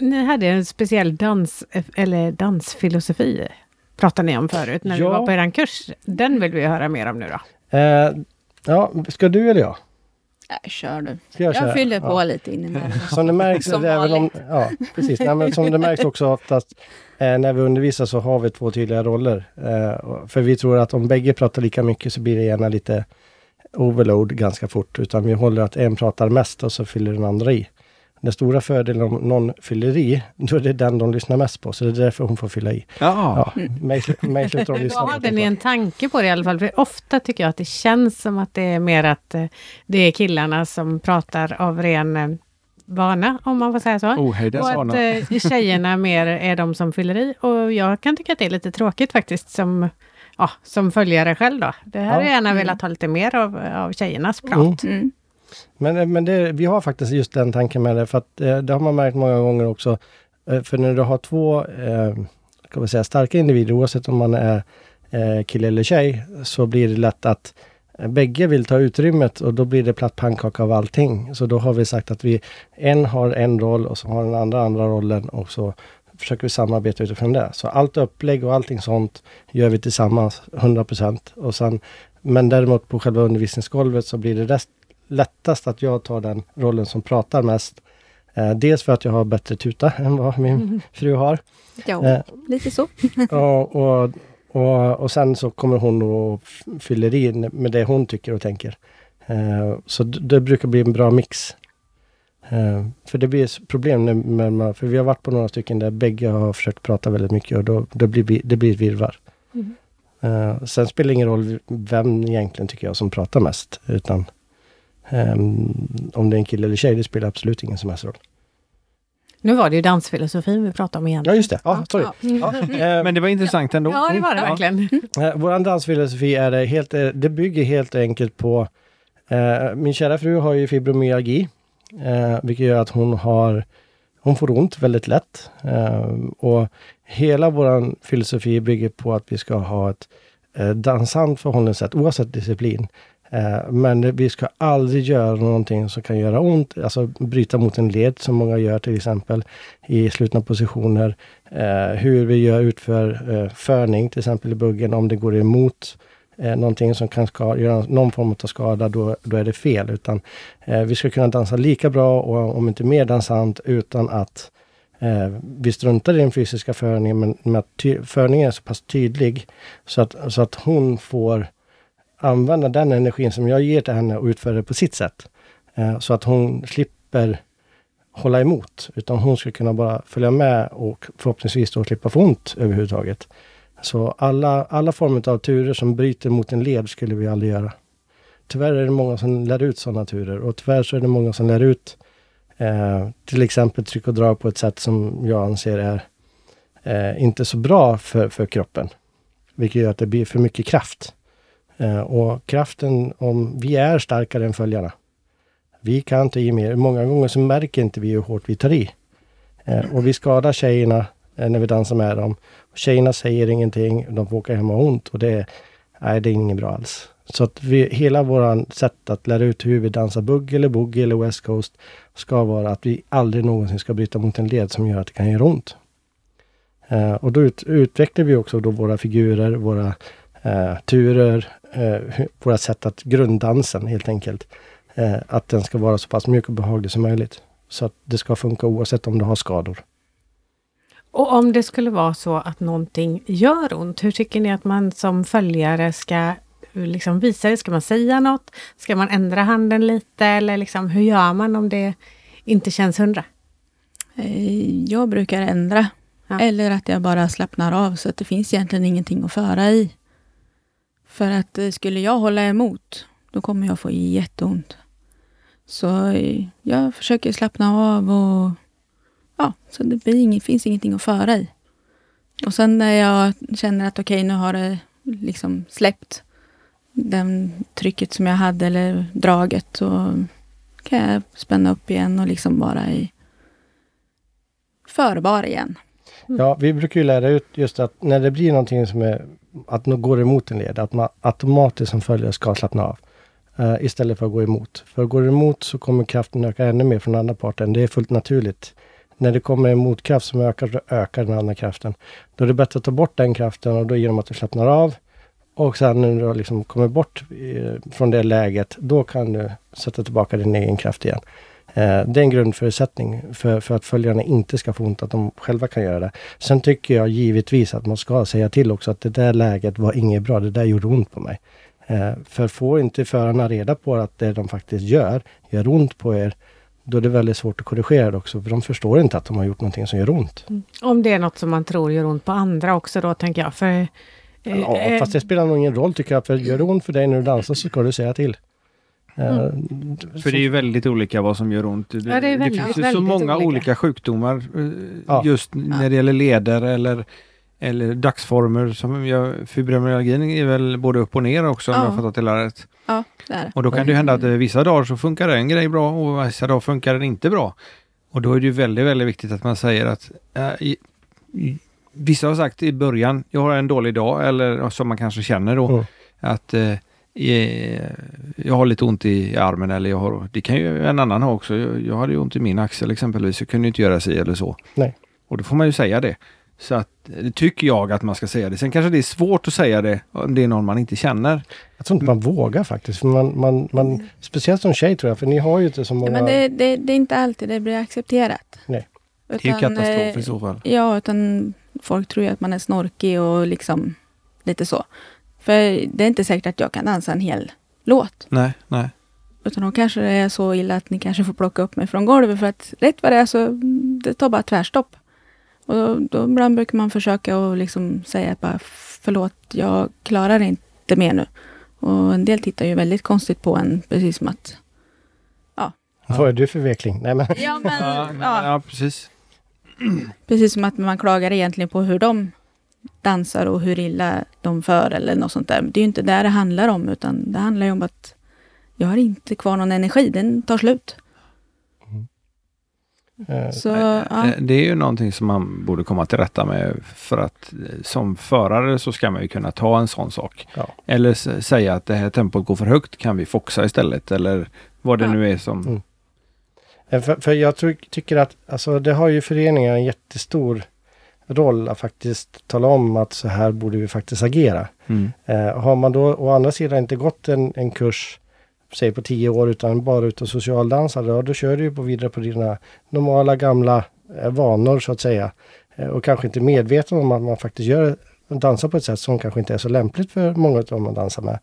Ni hade en speciell dans, eller dansfilosofi, pratade ni om förut när vi
Ja.
var på er kurs. Den vill vi höra mer om nu då.
Eh, ja, ska du eller jag?
Nej, kör du.
Ska jag, köra?
Jag fyller på
Ja.
lite in emellan.
Som det märks,
Som
även om, ja, precis. Nej, men som det märks också oftast eh, när vi undervisar så har vi två tydliga roller. Eh, för vi tror att om bägge pratar lika mycket så blir det gärna lite overload ganska fort. Utan vi håller att en pratar mest och så fyller den andra i. Den stora fördelen om någon fyller i, då är det den de lyssnar mest på. Så det är därför hon får fylla i.
Ja,
Ja, mig, mig slutar de
Då
lyssna på.
hade ni en tanke på det i alla fall. För ofta tycker jag att det känns som att det är mer att eh, det är killarna som pratar av ren eh, vana, om man får säga så.
ohejdat
Och att
vana.
eh, tjejerna mer är de som fyller i. Och jag kan tycka att det är lite tråkigt faktiskt som, ja, som följare själv då. Det här
Ja.
hade jag gärna velat ha lite mer av, av tjejernas prat.
Mm.
Men, eh, men det, vi har faktiskt just den tanken med det, för att eh, det har man märkt många gånger också. Eh, för när du har två eh, kan man säga, starka individer, oavsett om man är eh, kille eller tjej, så blir det lätt att eh, bägge vill ta utrymmet och då blir det platt pannkaka av allting. Så då har vi sagt att vi, en har en roll och så har den andra andra rollen och så försöker vi samarbeta utifrån det. Så allt upplägg och allting sånt gör vi tillsammans 100 Och sen, Men däremot på själva undervisningsgolvet så blir det rest, lättast att jag tar den rollen som pratar mest. Eh, dels för att jag har bättre tuta än vad min fru har.
Ja,
Eh,
lite så.
och, och, och, och sen så kommer hon och fyller i med det hon tycker och tänker. Eh, så det brukar bli en bra mix. Eh, för det blir problem när, med, med, för vi har varit på några stycken där bägge har försökt prata väldigt mycket och då, då blir det blir ett virrvarr.
Mm.
Eh, sen spelar det ingen roll vem egentligen tycker jag som pratar mest. Utan ehm, om det är en kille eller tjej, det spelar absolut ingen som helst roll.
Nu var det ju dansfilosofin vi pratade om igen.
Ja, just det. Ja, sorry.
Ja.
Ja, eh,
Men det var intressant ändå.
Ja, det var det verkligen.
Eh, Vår dansfilosofi är det helt, eh, det bygger helt enkelt på eh, min kära fru har ju fibromyalgi, eh, vilket gör att hon har hon får ont väldigt lätt. Eh, och hela vår filosofi bygger på att vi ska ha ett eh, dansant förhållningssätt oavsett disciplin. Eh, men vi ska aldrig göra någonting som kan göra ont, alltså bryta mot en led som många gör till exempel i slutna positioner. Eh, hur vi gör utför eh, förning till exempel i buggen om det går emot eh, någonting som kan skada, göra någon form av skada, då, då är det fel. Utan eh, vi ska kunna dansa lika bra och om inte mer dansant utan att eh, vi struntar i den fysiska förningen, men med att förningen är så pass tydlig så att, så att hon får använda den energin som jag ger till henne och utföra det på sitt sätt. Eh, så att hon slipper hålla emot, utan hon ska kunna bara följa med och förhoppningsvis då slippa få ont överhuvudtaget. Så alla, alla former av turer som bryter mot en led skulle vi aldrig göra. Tyvärr är det många som lär ut sådana turer och tyvärr så är det många som lär ut eh, till exempel tryck och drag på ett sätt som jag anser är eh, inte så bra för, för kroppen. Vilket gör att det blir för mycket kraft. Eh, och kraften, om vi är starkare än följarna. Vi kan inte ge mer. Många gånger så märker inte vi hur hårt vi tar i. Eh, och vi skadar tjejerna eh, när vi dansar med dem. Tjejerna säger ingenting, de får åka hem och ha ont och det är, nej, det är inget bra alls. Så att vi, hela vårt sätt att lära ut hur vi dansar bugg eller boogie eller west coast ska vara att vi aldrig någonsin ska bryta mot en led som gör att det kan göra ont. Eh, och då ut, utvecklar vi också då våra figurer, våra eh, turer, eh, våra sätt att grunddansen helt enkelt. Eh, att den ska vara så pass mjuk och behaglig som möjligt. Så att det ska funka oavsett om du har skador.
Och om det skulle vara så att någonting gör ont, hur tycker ni att man som följare ska liksom visa det? Ska man säga något? Ska man ändra handen lite? Eller liksom, hur gör man om det inte känns hundra?
Eh, Jag brukar ändra.
Ja.
Eller att jag bara slappnar av så att det finns egentligen ingenting att föra i. För att eh, skulle jag hålla emot, då kommer jag få jätteont. Så eh, jag försöker slappna av och ja, så det blir inget, finns ingenting att föra i. Och sen när jag känner att okej, nu har det liksom släppt den trycket som jag hade eller draget så kan jag spänna upp igen och liksom vara i förbar igen.
Ja, vi brukar ju lära ut just att när det blir någonting som är att nu går emot en led, att man automatiskt som följare ska slappna av. Uh, istället för att gå emot. För går du emot så kommer kraften öka ännu mer från andra parten. Det är fullt naturligt. När det kommer en motkraft som ökar, så ökar den andra kraften. Då är det bättre att ta bort den kraften och då genom att du slappnar av. Och sen när du har liksom kommer bort eh, från det läget, då kan du sätta tillbaka din egen kraft igen. Eh, Det är en grundförutsättning för, för att följarna inte ska få ont, att de själva kan göra det. Sen tycker jag givetvis att man ska säga till också att det där läget var inget bra, det där gjorde ont på mig. Eh, För får inte förarna reda på att det de faktiskt gör, gör ont på er, då är det väldigt svårt att korrigera det också, för de förstår inte att de har gjort någonting som gör ont.
Om det är något som man tror gör ont på andra också då, tänker jag. För, eh,
Ja, fast det spelar nog ingen roll tycker jag, för gör det ont för dig när du dansar så ska du säga till. Eh,
För det är ju väldigt olika vad som gör ont. Det,
Ja, det väldigt,
finns ju så många
olika.
olika, sjukdomar eh,
Ja.
just när det gäller leder eller, eller dagsformer. Som jag, fibromyalgin är väl både upp och ner också om
Ja.
jag har fattat det hela rätt.
Ja, det är det.
Och då kan det ju hända att eh, vissa dagar så funkar en grej bra och vissa dagar funkar den inte bra. Och då är det ju väldigt, väldigt viktigt att man säger att i, i, Vissa har sagt i början, jag har en dålig dag eller som man kanske känner då
Mm.
att eh, jag har lite ont i armen eller jag har, det kan ju en annan ha också. Jag, jag hade ju ont i min axel exempelvis, jag kunde inte göra sig eller så.
Nej.
Och då får man ju säga det. Så att, det tycker jag att man ska säga det. Sen kanske det är svårt att säga det om det är någon man inte känner.
Jag tror inte man vågar faktiskt. För man, man, man, speciellt som tjej tror jag, för ni har ju inte så många...
men det, det, det är inte alltid det blir accepterat.
Nej.
Det är ju
Utan,
katastrof
eh,
i så fall.
Ja, utan folk tror ju att man är snorkig och liksom lite så. För det är inte säkert att jag kan dansa en hel låt.
Nej, nej.
Utan då kanske det är så illa att ni kanske får plocka upp mig från golvet för att rätt vad det är så det tar bara tvärstopp. Och då, då ibland brukar man försöka och liksom säga att bara förlåt, jag klarar inte mer nu. Och en del tittar ju väldigt konstigt på en, precis som att
Vad är du för vekling? Nej, men,
Ja, men,
Ja,
ja,
ja precis.
precis som att man klagar egentligen på hur de dansar och hur illa de för eller något sånt där. Det är ju inte det det handlar om, utan det handlar ju om att jag har inte kvar någon energi, den tar slut.
eh,
Så, ja.
Det- Det är ju någonting som man borde komma till rätta med för att eh, som förare så ska man ju kunna ta en sån sak.
Ja.
Eller säga att det här tempot går för högt, kan vi foxa istället? Eller vad det
Ja.
nu är som...
Mm. Eh, För, för jag tror, tycker att alltså, det har ju föreningar en jättestor roll att faktiskt tala om att så här borde vi faktiskt agera.
Mm.
Eh, har man då å andra sidan inte gått en, en kurs, säg på tio år, utan bara utav socialdansare, ja, då kör du ju på vidare på dina normala gamla eh, vanor så att säga. Eh, och kanske inte medveten om att man faktiskt gör, dansar på ett sätt som kanske inte är så lämpligt för många av dem man dansar med.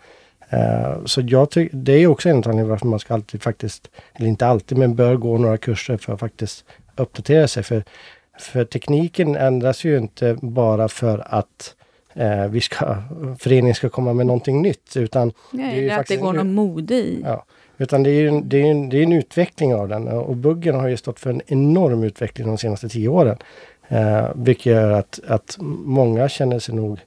Eh, så jag tycker, det är också en anledning varför man ska alltid faktiskt, eller inte alltid, men bör gå några kurser för att faktiskt uppdatera sig. För, för tekniken ändras ju inte bara för att eh, vi ska, föreningen ska komma med någonting nytt, utan
Nej,
det är ju
att det går någon mode i.
Ja, utan det är ju en, det är en, det är en utveckling av den och buggen har ju stått för en enorm utveckling de senaste tio åren. Eh, vilket gör att, att många känner sig nog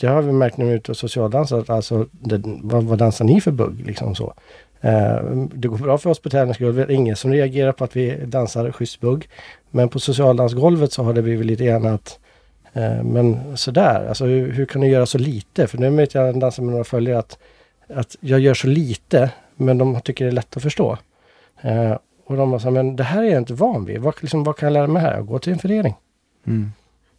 det har vi märkt när vi är ute och socialdansar, att alltså, det, vad, vad dansar ni för bugg? Liksom så. Eh, det går bra för oss på tävlingsgolvet, ingen som reagerar på att vi dansar schysst bugg. Men på socialdansgolvet så har det blivit lite grann att eh, men sådär, alltså hur, hur kan du göra så lite? För nu vet jag dansar med några följare att, att jag gör så lite, men de tycker det är lätt att förstå. Eh, och de så här, men det här är jag inte van vid. Vad, liksom, vad kan jag lära mig här? Gå till en förening.
Mm.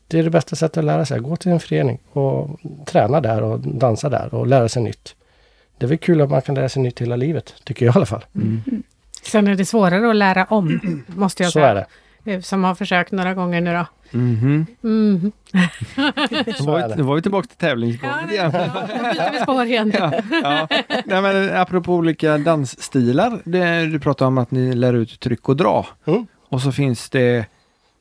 Det är det bästa sättet att lära sig. Gå till en förening och träna där och dansa där och lära sig nytt. Det är väl kul att man kan lära sig nytt hela livet, tycker jag i alla fall.
Mm.
Sen är det svårare att lära om, måste jag
Så
säga.
är det.
eh, som har försökt några gånger nu då.
Mhm.
Mm.
Så
var, vi, var tillbaka till tävlingsgolvet igen.
ja, då byter vi spår igen.
Ja, ja. Nej, men apropå olika dansstilar. Det, du pratar om att ni lär ut tryck och dra.
Mm.
Och så finns det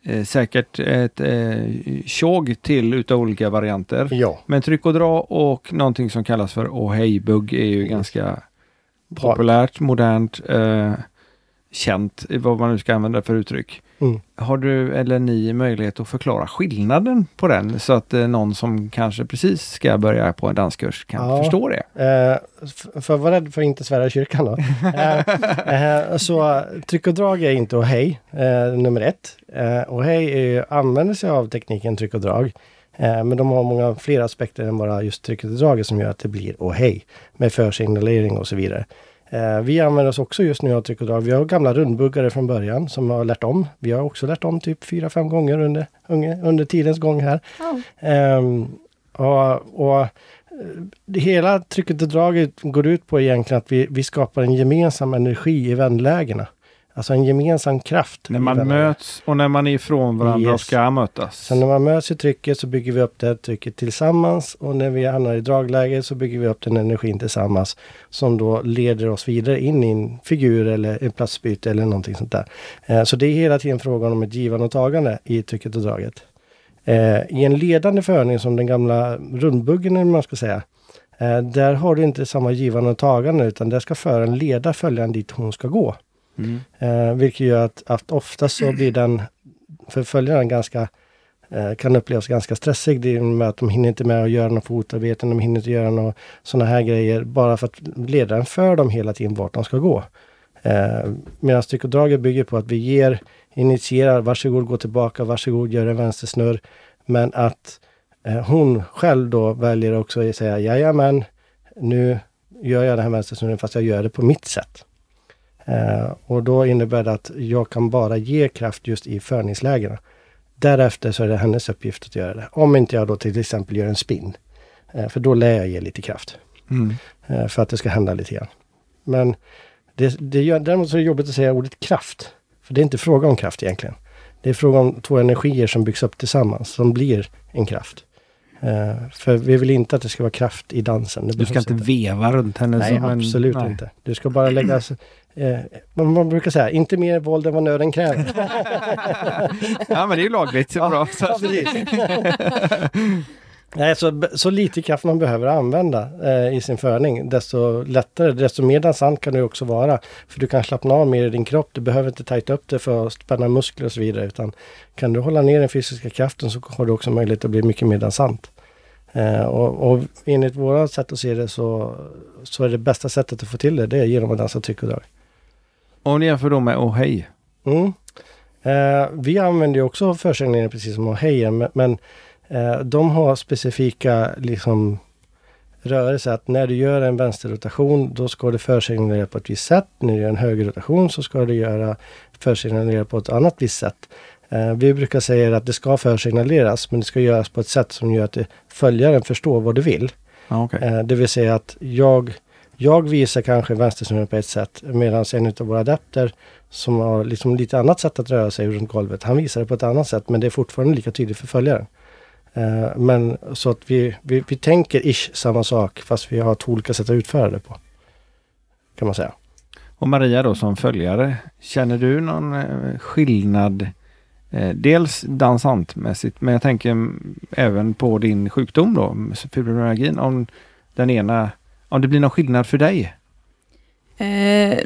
eh, säkert ett eh, tjog till utav olika varianter.
Ja,
Men tryck och dra och någonting som kallas för oh hej-bugg är ju ganska populärt, modernt, eh, känt, vad man nu ska använda för uttryck.
Mm.
Har du eller ni möjlighet att förklara skillnaden på den så att eh, någon som kanske precis ska börja på en danskurs kan
Ja.
förstå det?
Eh, för att vara rädd för att inte svära i kyrkan då. Eh, eh, så tryck och drag är inte och hej, eh, nummer ett. Eh, och hej är använder sig av tekniken tryck och drag. Men de har många fler aspekter än bara just trycket och draget som gör att det blir och hej. Med försignalering och så vidare. Eh, vi använder oss också just nu av tryck och drag. Vi har gamla rundbuggare från början som har lärt om. Vi har också lärt om typ fyra fem gånger under, under, tidens gång här. Ehm, och, och eh, det hela trycket och draget går ut på egentligen att vi, vi skapar en gemensam energi i vändlägena. Alltså en gemensam kraft.
När man möts och när man är ifrån varandra
Yes.
ska mötas.
Så när man möts i trycket så bygger vi upp det här trycket tillsammans och när vi hamnar i dragläge så bygger vi upp den energin tillsammans som då leder oss vidare in i en figur eller en platsbyte eller någonting sånt där. Eh, Så det är hela tiden frågan om ett givande och tagande i trycket och draget. Eh, I en ledande förning som den gamla rundbuggen eller man ska säga. eh, Där har du inte samma givande och tagande utan där ska föraren leda följaren dit hon ska gå.
Mm.
Eh, vilket gör att, att ofta så blir den för följaren ganska eh, kan upplevas ganska stressig. Det är med att de hinner inte med att göra några fotarbeten, de hinner inte göra några sådana här grejer bara för att ledaren för dem hela tiden vart de ska gå. Eh, Medan tryck och draget bygger på att vi ger, initierar, varsågod gå tillbaka, varsågod gör en vänstersnurr. Men att eh, hon själv då väljer också att säga jajamän, nu gör jag den här vänstersnurren fast jag gör det på mitt sätt. Eh, och då innebär det att jag kan bara ge kraft just i förningslägena. Därefter så är det hennes uppgift att göra det. Om inte jag då till exempel gör en spin. Eh, för då lär jag ge lite kraft.
Mm.
Eh, för att det ska hända lite grann. Men det, det gör, däremot så är det jobbigt att säga ordet kraft. För det är inte fråga om kraft egentligen. Det är fråga om två energier som byggs upp tillsammans, som blir en kraft. Eh, för vi vill inte att det ska vara kraft i dansen. Det
Du ska inte veva runt henne
Nej,
som en...
absolut
nej.
inte. Du ska bara lägga... Eh, man, man brukar säga, inte mer våld än vad nöden kräver.
Ja men det är ju lagligt. Så bra. Så.
Ja. Nej, så, så lite kraft man behöver använda eh, i sin förning, desto lättare, desto mer dansant kan du också vara. För du kan slappna av mer i din kropp. Du behöver inte tajta upp det för att spänna muskler och så vidare. Utan kan du hålla ner den fysiska kraften så har du också möjlighet att bli mycket mer dansant. Eh, och, och enligt våra sätt att se det så, så är det bästa sättet att få till det, det är genom att dansa tryck och drag.
Om ni jämför då med Oh hej.
Mm. Eh, vi använder ju också försäljningen precis som Hejen, men, men eh, de har specifika liksom, rörelser. Att när du gör en vänsterrotation, då ska du försignalera på ett visst sätt. När du gör en högerrotation så ska du göra försignalera på ett annat visst sätt. Eh, vi brukar säga att det ska försignaleras, men det ska göras på ett sätt som gör att följaren förstår vad du vill.
Ja, okej.
Eh, det vill säga att jag, jag visar kanske vänstersnurren på ett sätt medan en av våra adepter som har liksom lite annat sätt att röra sig runt golvet, han visar det på ett annat sätt men det är fortfarande lika tydligt för följaren. Uh, men så att vi, vi, vi tänker ish samma sak fast vi har två olika sätt att utföra det på. Kan man säga.
Och Maria då som följare, känner du någon eh, skillnad? Eh, dels dansantmässigt, men jag tänker även på din sjukdom då, fibromyalgin. Om den ena, om det blir någon skillnad för dig?
Eh,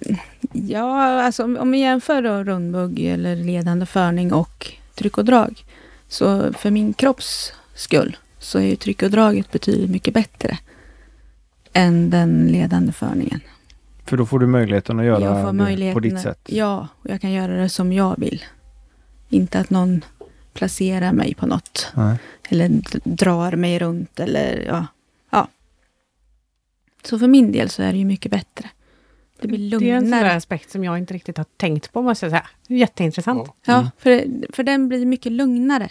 ja, alltså om, om vi jämför då rundbugg eller ledande förning och tryck och drag. Så för min kropps skull så är ju tryck och draget betydligt mycket bättre än den ledande förningen.
För då får du möjligheten att göra det
möjligheten,
på ditt sätt.
Ja, och jag kan göra det som jag vill. Inte att någon placerar mig på något.
Nej.
Eller drar mig runt eller ja. Så för min del så är det ju mycket bättre. Det blir
Det är en sån där
lugnare.
aspekt som jag inte riktigt har tänkt på, måste jag säga. Jätteintressant.
Ja, för, för den blir mycket lugnare.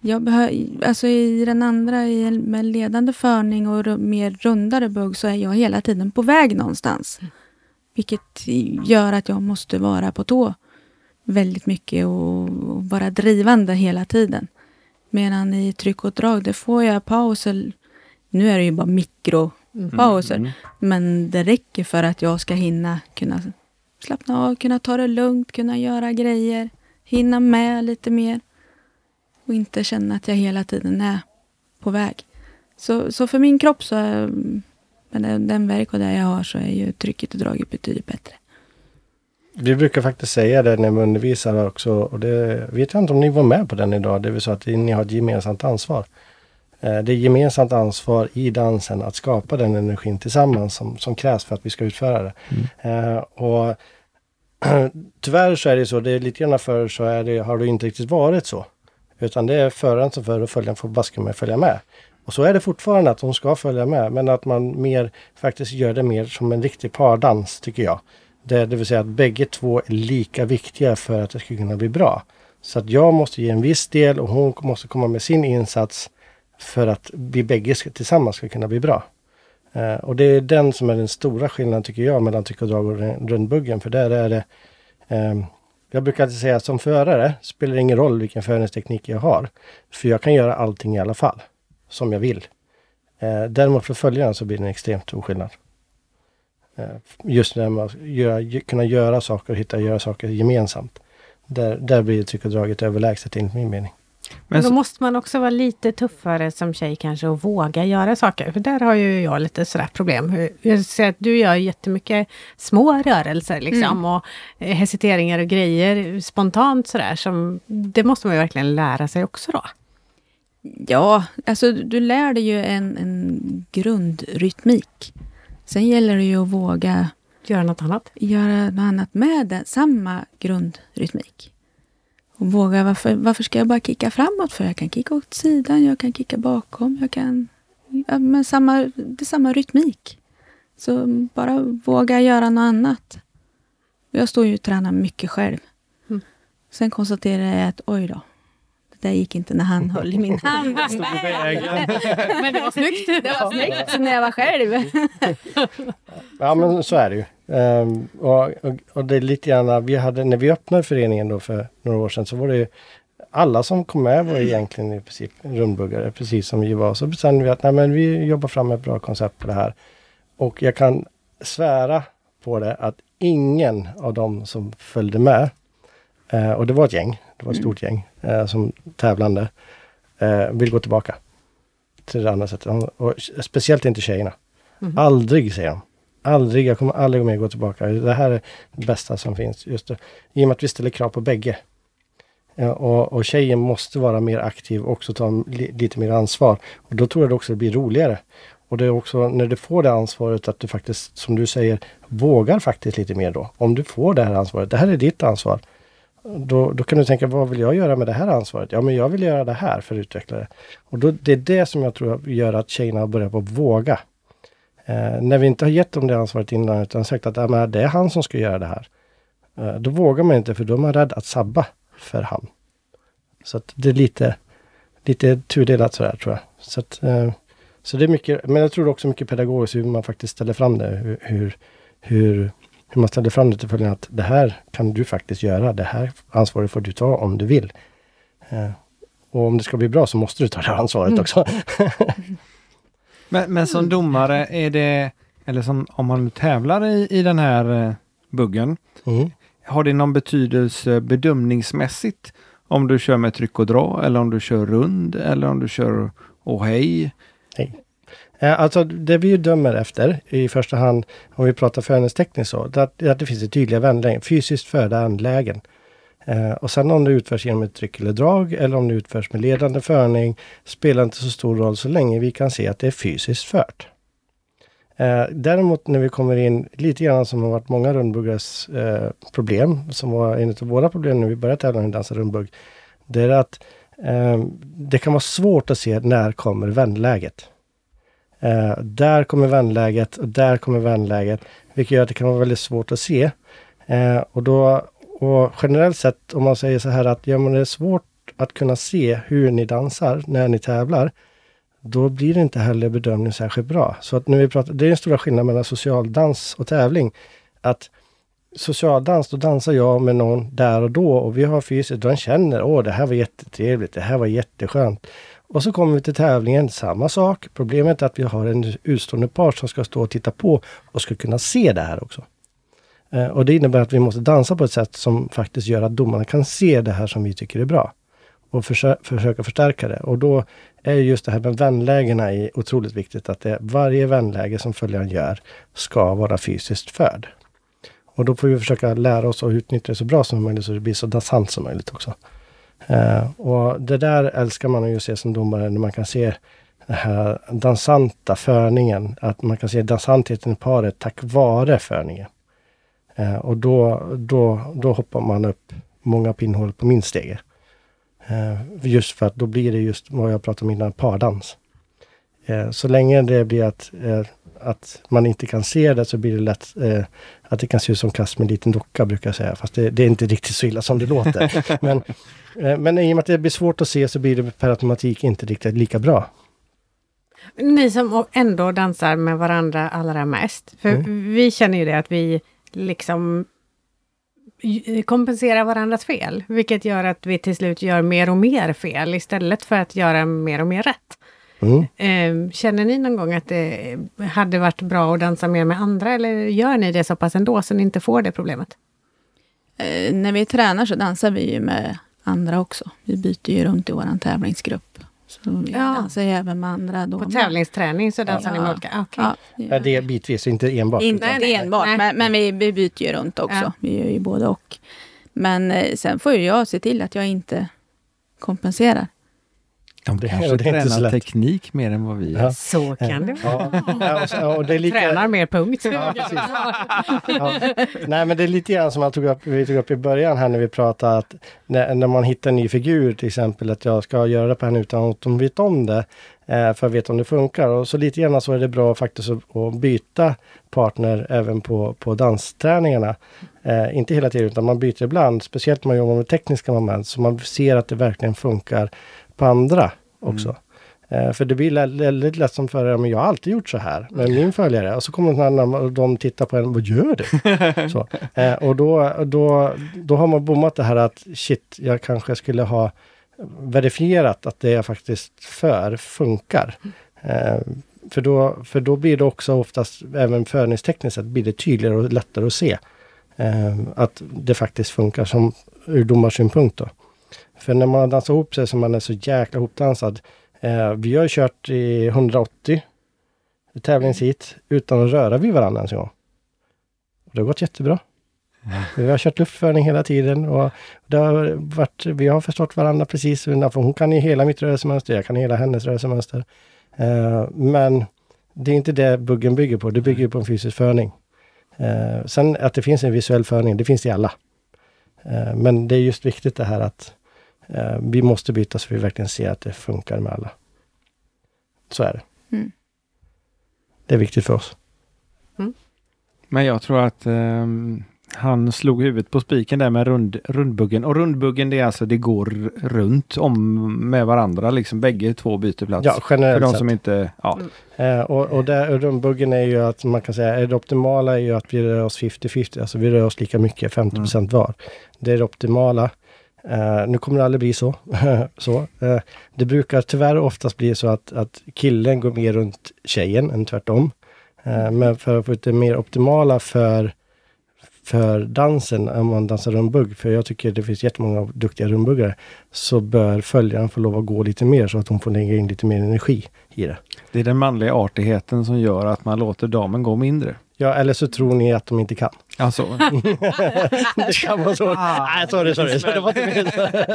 Jag behöver, alltså i den andra, i med ledande förning och mer rundare bugg, så är jag hela tiden på väg någonstans. Vilket gör att jag måste vara på tå väldigt mycket och, och vara drivande hela tiden. Medan i tryck och drag, det får jag pauser. Nu är det ju bara mikropauser.
Mm.
Men det räcker för att jag ska hinna kunna slappna av, kunna ta det lugnt, kunna göra grejer. Hinna med lite mer. Och inte känna att jag hela tiden är på väg. Så, så för min kropp så är, med den, den verk och det jag har så är ju trycket och draget betydligt bättre.
Vi brukar faktiskt säga det när vi undervisar också och det vet jag inte om ni var med på den idag. Det vill säga att ni har ett gemensamt ansvar. Eh, Det är gemensamt ansvar i dansen att skapa den energin tillsammans som, som krävs för att vi ska utföra det. Eh, och Tyvärr så är det så, det är lite grann förr så är det, har det inte riktigt varit så. Utan det är föraren som för och följaren får baske med följa med. Och så är det fortfarande att de ska följa med men att man mer faktiskt gör det mer som en riktig pardans tycker jag. Det, det vill säga att bägge två är lika viktiga för att det ska kunna bli bra. Så att jag måste ge en viss del och hon måste komma med sin insats för att vi bägge ska, tillsammans ska kunna bli bra. Eh, och det är den som är den stora skillnaden tycker jag mellan tryck och drag och rundbuggen. För där är det ehm, jag brukar alltid säga att som förare spelar det ingen roll vilken förningsteknik jag har. För jag kan göra allting i alla fall. Som jag vill. Eh, däremot för följaren så blir det en extremt stor skillnad. Eh, just när man göra, kunna göra saker och hitta göra saker gemensamt. Där, där blir tryck och draget överlägset enligt min mening.
Men då
så,
måste man också vara lite tuffare som tjej kanske och våga göra saker. För där har ju jag lite sådär problem. Jag ser att du gör jättemycket små rörelser liksom och eh, hesiteringar och grejer spontant sådär. Som, det måste man ju verkligen lära sig också då.
Ja, alltså du lär dig ju en, en grundrytmik. Sen gäller det ju att våga
Göra något annat.
göra något annat med den, samma grundrytmik. Och våga, varför, varför ska jag bara kicka framåt? För jag kan kicka åt sidan, jag kan kicka bakom, jag kan... Ja, men samma, det är samma rytmik. Så bara våga göra något annat. Jag står ju och tränar mycket själv.
Mm.
Sen konstaterar jag att oj då, det gick inte när han höll i min hand.
Men det var snyggt.
Det var snyggt när jag var själv.
Ja men så är det ju. Ehm, och, och, och det är lite grann, vi hade, när vi öppnade föreningen då för några år sedan så var det ju alla som kom med var egentligen i princip rundbuggare, precis som vi var. Så bestämde vi att nej, men vi jobbar fram ett bra koncept på det här. Och jag kan svära på det att ingen av dem som följde med, eh, och det var ett gäng, det var ett stort gäng eh, som tävlande, eh, vill gå tillbaka till det andra sättet. Och speciellt inte tjejerna. Aldrig, säger de. Aldrig, jag kommer aldrig mer gå tillbaka. Det här är det bästa som finns. Just det. I och med att vi ställer krav på bägge. Och, och tjejen måste vara mer aktiv och också ta li, lite mer ansvar. Och då tror jag det också blir roligare. Och det är också när du får det ansvaret att du faktiskt, som du säger, vågar faktiskt lite mer då. Om du får det här ansvaret, det här är ditt ansvar. Då, då kan du tänka, vad vill jag göra med det här ansvaret? Ja, men jag vill göra det här för att utveckla det. Och då, det är det som jag tror gör att tjejerna börjar på att våga. Eh, när vi inte har gett dem det ansvaret innan utan sagt att ja, men det är han som ska göra det här. Eh, då vågar man inte för då är man rädd att sabba för han. Så att det är lite, lite tudelat sådär tror jag. Så, att, eh, så det är mycket, men jag tror också mycket pedagogiskt hur man faktiskt ställer fram det. Hur, hur, hur, hur man ställer fram det till följen att det här kan du faktiskt göra. Det här ansvaret får du ta om du vill. Eh, och om det ska bli bra så måste du ta det här ansvaret också.
men, men som domare är det, eller som om man tävlar i, i den här eh, buggen,
Mm.
har det någon betydelse bedömningsmässigt? Om du kör med tryck och dra eller om du kör rund eller om du kör och hej?
Eh, alltså det vi ju dömer efter i första hand, om vi pratar förhållningstekniskt så, det är att, det att det finns ett tydliga vändlägen, fysiskt förda anlägen. Eh, och sen om det utförs genom ett tryck eller drag eller om det utförs med ledande förning spelar inte så stor roll så länge vi kan se att det är fysiskt fört. Eh, däremot när vi kommer in lite grann som har varit många rundbuggares eh, problem, som var en av våra problem när vi började tävla i dansa rundbugg, det är att eh, det kan vara svårt att se när kommer vändläget. Eh, där kommer vändläget och där kommer vändläget. Vilket gör att det kan vara väldigt svårt att se. Eh, och, då, och generellt sett om man säger så här att ja, men det är svårt att kunna se hur ni dansar när ni tävlar. Då blir det inte heller bedömning särskilt bra. Så att när vi pratar, det är den stora skillnaden mellan socialdans och tävling. Att socialdans, då dansar jag med någon där och då och vi har fysiskt, den känner, åh det här var jättetrevligt, det här var jätteskönt. Och så kommer vi till tävlingen, samma sak. Problemet är att vi har en utstående part som ska stå och titta på och ska kunna se det här också. Eh, och det innebär att vi måste dansa på ett sätt som faktiskt gör att domarna kan se det här som vi tycker är bra. Och försö försöka förstärka det. Och då är just det här med vänlägena otroligt viktigt. Att det, varje vänläge som följaren gör ska vara fysiskt förd. Och då får vi försöka lära oss att utnyttja det så bra som möjligt så det blir så dansant som möjligt också. Eh, och det där älskar man ju se som domare när man kan se den här dansanta förningen. Att man kan se dansantheten i paret tack vare förningen. Eh, och då, då, då hoppar man upp många pinnhål på min stege. Eh, just för att då blir det just vad jag pratade om innan, pardans. så länge det blir att, att man inte kan se det så blir det lätt att det kan se ut som kast med en liten docka brukar jag säga. Fast det, det är inte riktigt så illa som det låter. Men Eh, men i och med att det blir svårt att se så blir det per automatik inte riktigt lika bra.
Ni som ändå dansar med varandra allra mest. För mm. vi känner ju det att vi liksom kompenserar varandras fel. Vilket gör att vi till slut gör mer och mer fel istället för att göra mer och mer rätt. Mm. Känner ni någon gång att det hade varit bra att dansa mer med andra eller gör ni det så pass ändå så ni inte får det problemet?
Eh, när vi tränar så dansar vi ju med andra också. Vi byter ju runt i vår tävlingsgrupp. Så vi ja. dansar ju även med andra. Då
På tävlingsträning så dansar ja. ni med olika? Okay.
Ja, ja. Det är bitvis, inte enbart.
Inte nej, enbart, nej. men, men vi, vi, byter ju runt också. Ja. Vi gör ju både och. Men eh, sen får ju jag se till att jag inte kompenserar.
De det, kanske det tränar teknik mer än vad vi gör.
Ja. Så kan det vara. Ja, och, det är lite... Tränar mer punkt. Ja,
ja. Nej men det är lite grann som man tog upp, vi tog upp i början här när vi pratade att när, när man hittar en ny figur till exempel att jag ska göra det på henne utan att de vet om det. Eh, för att veta om det funkar. Och så lite grann så är det bra faktiskt att, att byta partner även på, på dansträningarna. Eh, inte hela tiden utan man byter ibland, speciellt om man jobbar med tekniska moment så man ser att det verkligen funkar på andra också. Mm. För det blir väldigt lätt som förare, men jag har alltid gjort så här med min följare. Och så kommer någon annan och de tittar på en, vad gör du? så. Eh, och då, då, då har man bommat det här att shit, jag kanske skulle ha verifierat att det jag faktiskt för funkar. Eh, för, då, för då blir det också oftast, även förningstekniskt sett, blir det tydligare och lättare att se att det faktiskt funkar som ur domarsynpunkt. Då. För när man dansar ihop sig så man är så jäkla hopdansad. Eh, vi har kört i 180 tävlingshit utan att röra vid varandra ens en gång. Det har gått jättebra. Vi har kört luftförning hela tiden och det har varit, vi har förstått varandra precis. För hon kan ju hela mitt rörelsemönster, jag kan hela hennes rörelsemönster. Eh, men det är inte det buggen bygger på, det bygger på en fysisk förning. Eh, sen att det finns en visuell förning, det finns det i alla. Eh, men det är just viktigt det här att vi måste byta så vi verkligen ser att det funkar med alla. Så är det. Mm. Det är viktigt för oss.
Mm. Men jag tror att um, han slog huvudet på spiken där med rund, rundbuggen. Och rundbuggen det är alltså det går runt om med varandra liksom. Bägge två byter plats.
Ja, generellt
För de som inte... Ja.
Mm. Eh, och, och där, rundbuggen är ju att man kan säga, det optimala är ju att vi rör oss 50-50. Alltså vi rör oss lika mycket, 50 mm. var. Det är det optimala. Uh, nu kommer det aldrig bli så. så uh, det brukar tyvärr oftast bli så att, att killen går mer runt tjejen än tvärtom. Uh, men för att få det mer optimala för, för dansen, om man dansar rumbugg, för jag tycker det finns jättemånga duktiga rumbuggare, så bör följaren få lov att gå lite mer så att hon får lägga in lite mer energi i det.
Det är den manliga artigheten som gör att man låter damen gå mindre.
Ja, eller så tror ni att de inte kan.
Alltså.
det kan vara så. Ah, Nej, sorry, sorry. Så det var
inte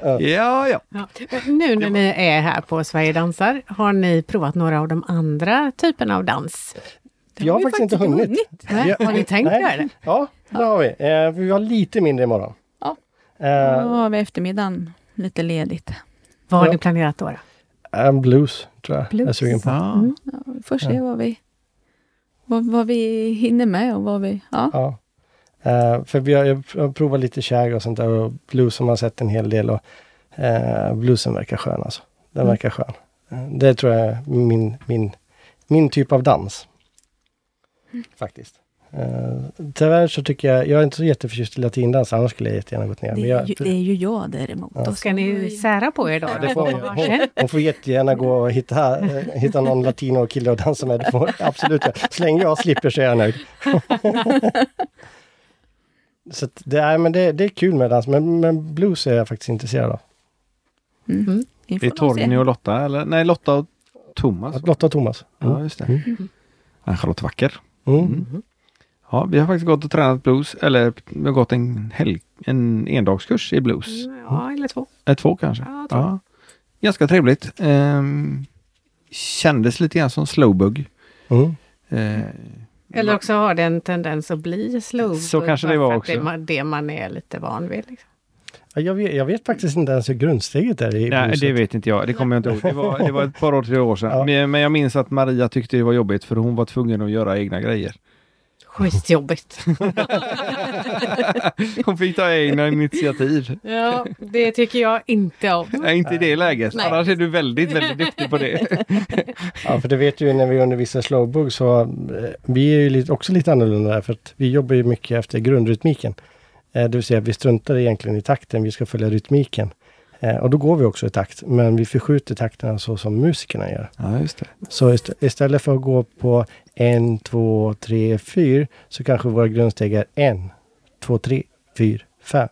ja, ja, ja.
Nu när ni är här på Sverige dansar, har ni provat några av de andra typerna av dans?
Det jag har faktiskt inte hunnit.
hunnit. Har ni tänkt göra det?
Ja, det har vi. Eh, vi har lite mindre imorgon.
Ja, eh, då har vi eftermiddagen lite ledigt.
Vad har ja. ni planerat då?
då? Um, blues, tror jag. Blues. Jag är sugen på. Ja.
Mm. Ja, vi får se vad vi vad, vad vi hinner med och vad vi... Ja. ja.
Uh, för vi har, jag har provat lite shag och sånt där och blues har man sett en hel del och uh, bluesen verkar skön alltså. Den mm. verkar skön. Uh, det tror jag är min, min, min typ av dans. Mm. Faktiskt. Eh, tyvärr så tycker jag, jag är inte så jätteförtjust i latindans, annars skulle jag jättegärna gått ner.
Det
jag,
ju, det är ju jag däremot.
Ja.
Då
Ska ni sära på er då?
det får hon, hon, hon får jättegärna gå och hitta, eh, hitta någon latino-kille att dansa med. Det får, absolut. Så länge jag slipper så är jag nöjd. så att det, är, men det, det är kul med dans, men, men blues är jag faktiskt intresserad av.
Mm. Vi
Det
får
är Torgny och Lotta, eller? Nej, Lotta och Thomas.
Lotta och Thomas.
Ja,
Mm.
just det.
Mm.
Ja, Charlotte Wacker.
Mm.
Ja, vi har faktiskt gått och tränat blues, eller vi har gått en, helg, en endagskurs i blues.
Ja, eller två.
Äh, två kanske.
Ja, två.
Ja. Ganska trevligt. Ehm, kändes lite grann som slowbug.
Mm.
Eh,
Eller också har det en tendens att bli slow.
Så kanske det var också.
Det, man- det man är lite van vid. Liksom.
Ja, Jag, vet, jag vet faktiskt inte ens hur grundsteget är i
Nej,
blueset.
det vet inte jag. Det kommer jag inte ihåg. Det var, det var ett par år, tre år sedan.
Ja.
Men, men jag minns att Maria tyckte det var jobbigt för hon var tvungen att göra egna grejer.
Skitjobbigt.
Hon fick ta egna initiativ.
ja, det tycker jag inte om.
Nej, inte i det läget.
Nej.
Annars är du väldigt, väldigt duktig på det.
Ja, för det vet du ju när vi undervisar slowbug så eh, vi är ju lite, också lite annorlunda där för att vi jobbar ju mycket efter grundrytmiken. Eh, det vill säga vi struntar egentligen i takten, vi ska följa rytmiken. Eh, och då går vi också i takt, men vi förskjuter takterna så som musikerna gör.
Ja, just det.
Så ist istället för att gå på en, två, tre, fyra så kanske våra grundsteg är en, två, tre, fyra, fem,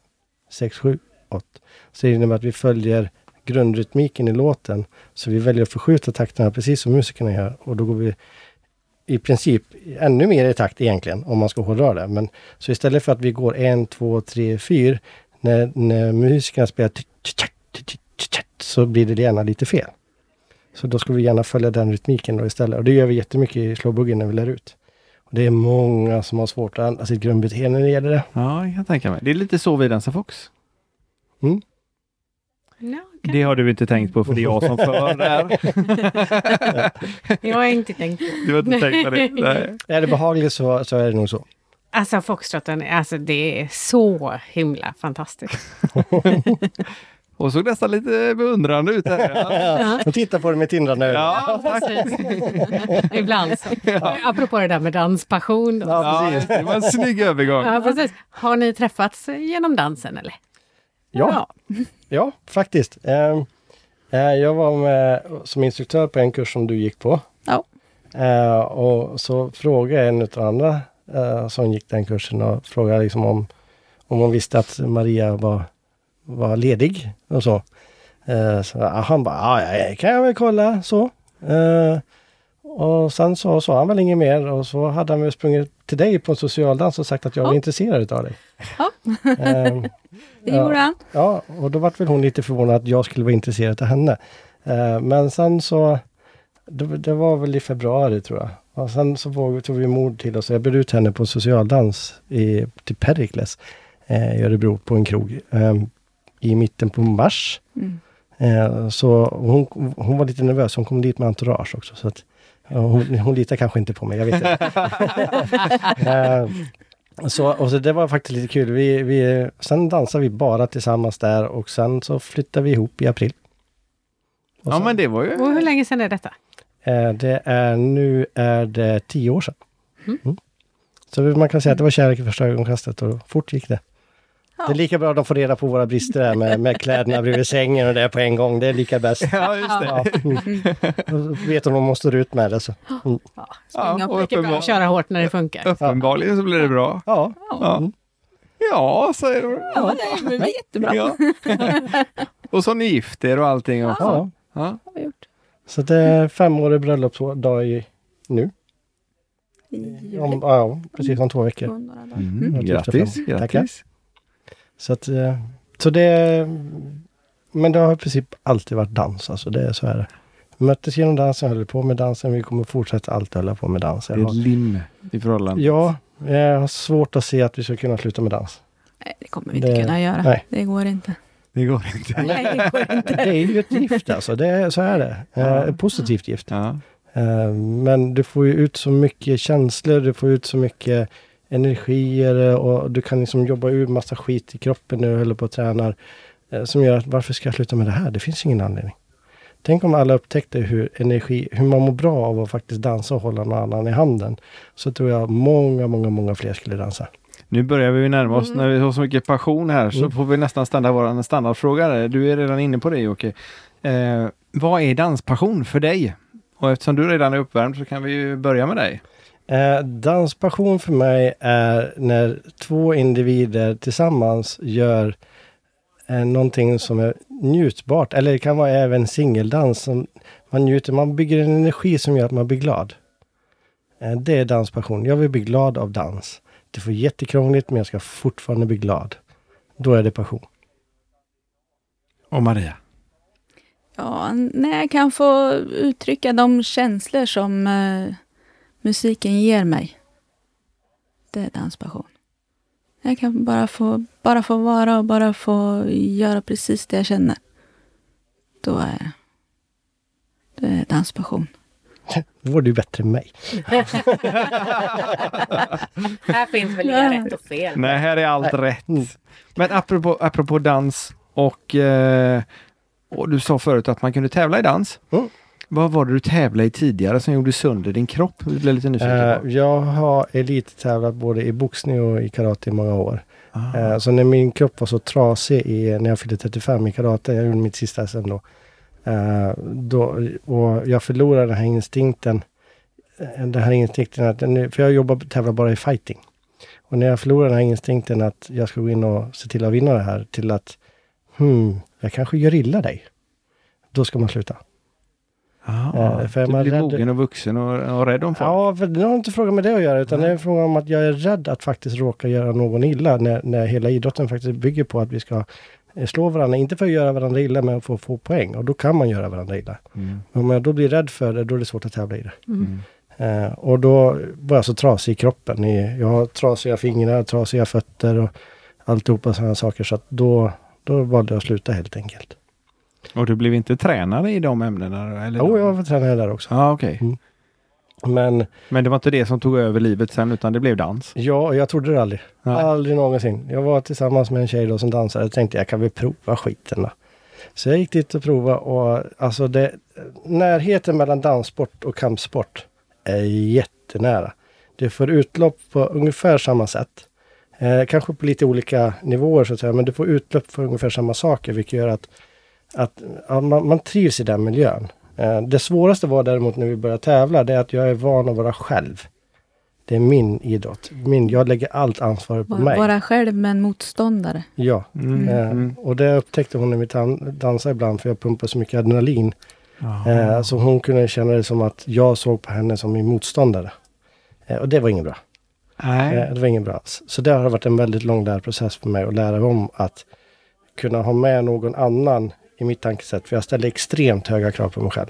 sex, sju, åtta. Så det innebär att vi följer grundrytmiken i låten. Så vi väljer att förskjuta takterna precis som musikerna gör. Och då går vi i princip ännu mer i takt egentligen, om man ska hårdra det. Men, så istället för att vi går en, två, tre, fyra, när, när musikerna spelar så blir det gärna lite fel. Så då ska vi gärna följa den rytmiken då istället. Och det gör vi jättemycket i slowboogie när vi lär ut. Och det är många som har svårt att ändra sitt grundbeteende när det gäller det.
Ja, jag kan tänka mig. Det är lite så vi dansar Fox.
Ja, kan-
Det har du inte tänkt på för det är jag som för där.
Jag har inte tänkt på.
Du har inte tänkt på det? Nej.
Är det behagligt så, så är det nog så.
Alltså foxtrotten, alltså det är så himla fantastiskt.
Och såg nästan lite beundrande ut här. Ja,
Och titta på det med tindrande ögon.
ja.
Ibland så. Apropå det där med danspassion. Då.
Ja,
Ja,
precis.
det var en snygg övergång.
Ja, precis. Har ni träffats genom dansen eller?
Ja, ja faktiskt. Ehm, eh, jag var med som instruktör på en kurs som du gick på.
Ja.
Eh, och så frågade en av andra eh, som gick den kursen och frågade liksom om, om hon visste att Maria var, var ledig och så. Eh, så han bara, ja, kan jag väl kolla så. Eh, och sen så sa han väl inget mer och så hade han väl sprungit till dig på en socialdans och sagt att jag var
Ja.
intresserad av dig.
Ja.
Ehm,
Det gjorde han.
Ja, och då vart väl hon lite förvånad att jag skulle vara intresserad av henne. Eh, men sen så, det, det var väl i februari tror jag. Och sen så tog vi mod till oss. Jag bjöd ut henne på en socialdans i, till Perikles i Örebro på en krog eh, i mitten på mars.
Mm.
Eh, så hon, hon var lite nervös. Hon kom dit med entourage också. Så att, hon, hon litar kanske inte på mig, jag vet inte. eh, så, och så det var faktiskt lite kul. Vi, vi, sen dansade vi bara tillsammans där och sen så flyttade vi ihop i april. Och
Ja,
sen-
men det var ju...
Och hur länge sedan är detta?
Eh, det är nu är det tio år sedan.
Mm.
Mm. Så man kan säga att det var kärlek i första ögonkastet och fort gick det.
Ja.
Det är lika bra att de får reda på våra brister här med, med kläderna bredvid sängen och det på en gång. Det är lika bäst.
Ja, just det.
Ja. Mm. Då vet om de står ut med det. Så. Mm.
Ja,
Ja, och
mycket bra
uppenbar-
att köra hårt när det funkar.
Uppenbarligen så blir det bra.
Ja,
Ja, ja säger du.
Ja, det blir jättebra.
Ja. Och så ni gift er och allting också.
ja.
Ja.
har vi gjort.
Så det är femårig bröllopsdag i, nu.
I juli.
Om, ja, precis om två veckor.
Mm,
Mm.
grattis,
Tackar. Så, att, eh, så det... Men det har i princip alltid varit dans, alltså det är så är det. Vi möttes genom dansen, höll på med dansen, vi kommer fortsätta alltid hålla på med dans.
Det är ett lim i förhållande.
ja, jag har svårt att se att vi ska kunna sluta med dans.
Nej, det kommer vi inte
Det-
kunna göra.
nej.
Det går inte.
Det går inte.
Nej, det går inte.
Det är ju ett gift alltså, det är, så är det. Eh,
Ja.
Ett positivt gift.
Ja.
Eh, Men du får ju ut så mycket känslor, du får ut så mycket energier eh, och du kan liksom jobba ur massa skit i kroppen när du håller på och tränar. eh, Som gör att varför ska jag sluta med det här? Det finns ingen anledning. Tänk om alla upptäckte hur, energi, hur man mår bra av att faktiskt dansa och hålla någon annan i handen. Så tror jag många, många, många fler skulle dansa.
Nu börjar vi närma oss, när vi har så mycket passion här, så
Mm.
får vi nästan ställa vår standardfråga. där. Du är redan inne på det Jocke. Eh, vad är danspassion för dig? Och eftersom du redan är uppvärmd så kan vi ju börja med dig.
Eh, danspassion för mig är när två individer tillsammans gör eh, någonting som är njutbart. Eller det kan vara även singeldans. Som man njuter, man bygger en energi som gör att man blir glad. Eh, det är danspassion. Jag vill bli glad av dans. Det får jättekrångligt men jag ska fortfarande bli glad. Då är det passion.
Och Maria?
Ja, när jag kan få uttrycka de känslor som eh, musiken ger mig. Det är danspassion. Jag kan bara få, bara få vara och bara få göra precis det jag känner. Då är det är danspassion.
Då var du bättre än mig.
Här finns väl inga rätt och fel.
Nej, här är allt rätt. Men apropå, apropå dans och, eh, och du sa förut att man kunde tävla i dans.
Mm.
Vad var det du tävlade i tidigare som gjorde sönder din kropp? Jag blev lite nyfiken på.
jag har elittävlat både i boxning och i karate i många år. Eh, Så när min kropp var så trasig i, när jag fyllde 35 i karate, jag gjorde mitt sista SM då. eh, då och jag förlorade den här instinkten. Den här instinkten att, för jag jobbar, tävlar bara i fighting. Och när jag förlorade den här instinkten att jag ska gå in och se till att vinna det här till att hmm, jag kanske gör illa dig. Då ska man sluta.
Ah,
eh, för
du
man
blir
rädd-
mogen och vuxen och, och rädd om folk.
Ja, för det har inte frågan med det att göra, utan det är en fråga om att jag är rädd att faktiskt råka göra någon illa, när, när hela idrotten faktiskt bygger på att vi ska eh, slå varandra, inte för att göra varandra illa, men för att få poäng. Och då kan man göra varandra illa.
Mm.
Men om jag då blir rädd för det, då är det svårt att tävla i det.
Mm.
Eh, och då var jag så trasig i kroppen. I, jag har trasiga fingrar, trasiga fötter och alltihopa sådana saker. Så att då, då valde jag att sluta helt enkelt.
Och du blev inte tränare i de ämnena? Eller?
Jo, jag var tränare där också.
Ja, okej.
Mm. Men
Men det var inte det som tog över livet sen, utan det blev dans?
ja, jag trodde det aldrig.
Nej.
Aldrig någonsin. Jag var tillsammans med en tjej då som dansade. Jag tänkte jag kan väl prova skiten då. Så jag gick dit och provade och alltså det, närheten mellan danssport och kampsport är jättenära. Det får utlopp på ungefär samma sätt. Eh, kanske på lite olika nivåer så att säga, men du får utlopp för ungefär samma saker vilket gör att, att ja, man, man trivs i den miljön. Eh, det svåraste var däremot när vi började tävla, det är att jag är van att vara själv. Det är min idrott. Min, jag lägger allt ansvar på mig.
Vara själv med en motståndare.
Ja,
Mm.
eh,
Mm.
och det upptäckte hon när vi dan- dansade ibland för jag pumpar så mycket adrenalin. Eh, så hon kunde känna det som att jag såg på henne som min motståndare. Eh, och det var inget bra.
Nej.
Eh, det var inget bra alls. Så det har varit en väldigt lång lärprocess för mig att lära om att kunna ha med någon annan i mitt tankesätt. För jag ställer extremt höga krav på mig själv.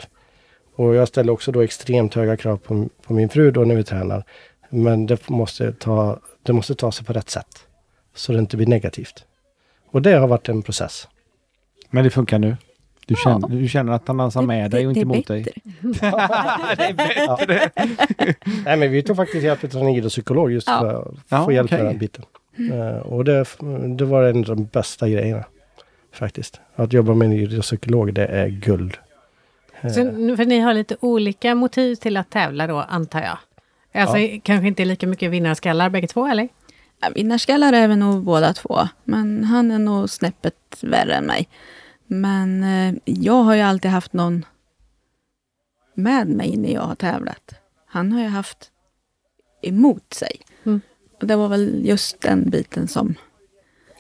Och jag ställer också då extremt höga krav på, på min fru då när vi tränar. Men det måste, ta, det måste ta sig på rätt sätt. Så det inte blir negativt. Och det har varit en process.
Men det funkar nu? Du,
Ja.
känner, du känner att han dansar med dig och inte mot dig?
Nej men vi tog faktiskt hjälp av en idrottspsykolog just
Ja.
för att
Ja,
få hjälp
okej.
med den biten. Eh, och det, det var en av de bästa grejerna. Faktiskt. Att jobba med en idrottspsykolog, det är guld. Eh,
Så, nu- för ni har lite olika motiv till att tävla då, antar jag? Alltså kanske inte lika mycket vinnarskallar bägge två, eller?
Ja, Vinnarskallar är vi nog båda två. Men han är nog snäppet värre än mig. Men eh, jag har ju alltid haft någon med mig när jag har tävlat. Han har ju haft emot sig.
Mm.
Och det var väl just den biten som...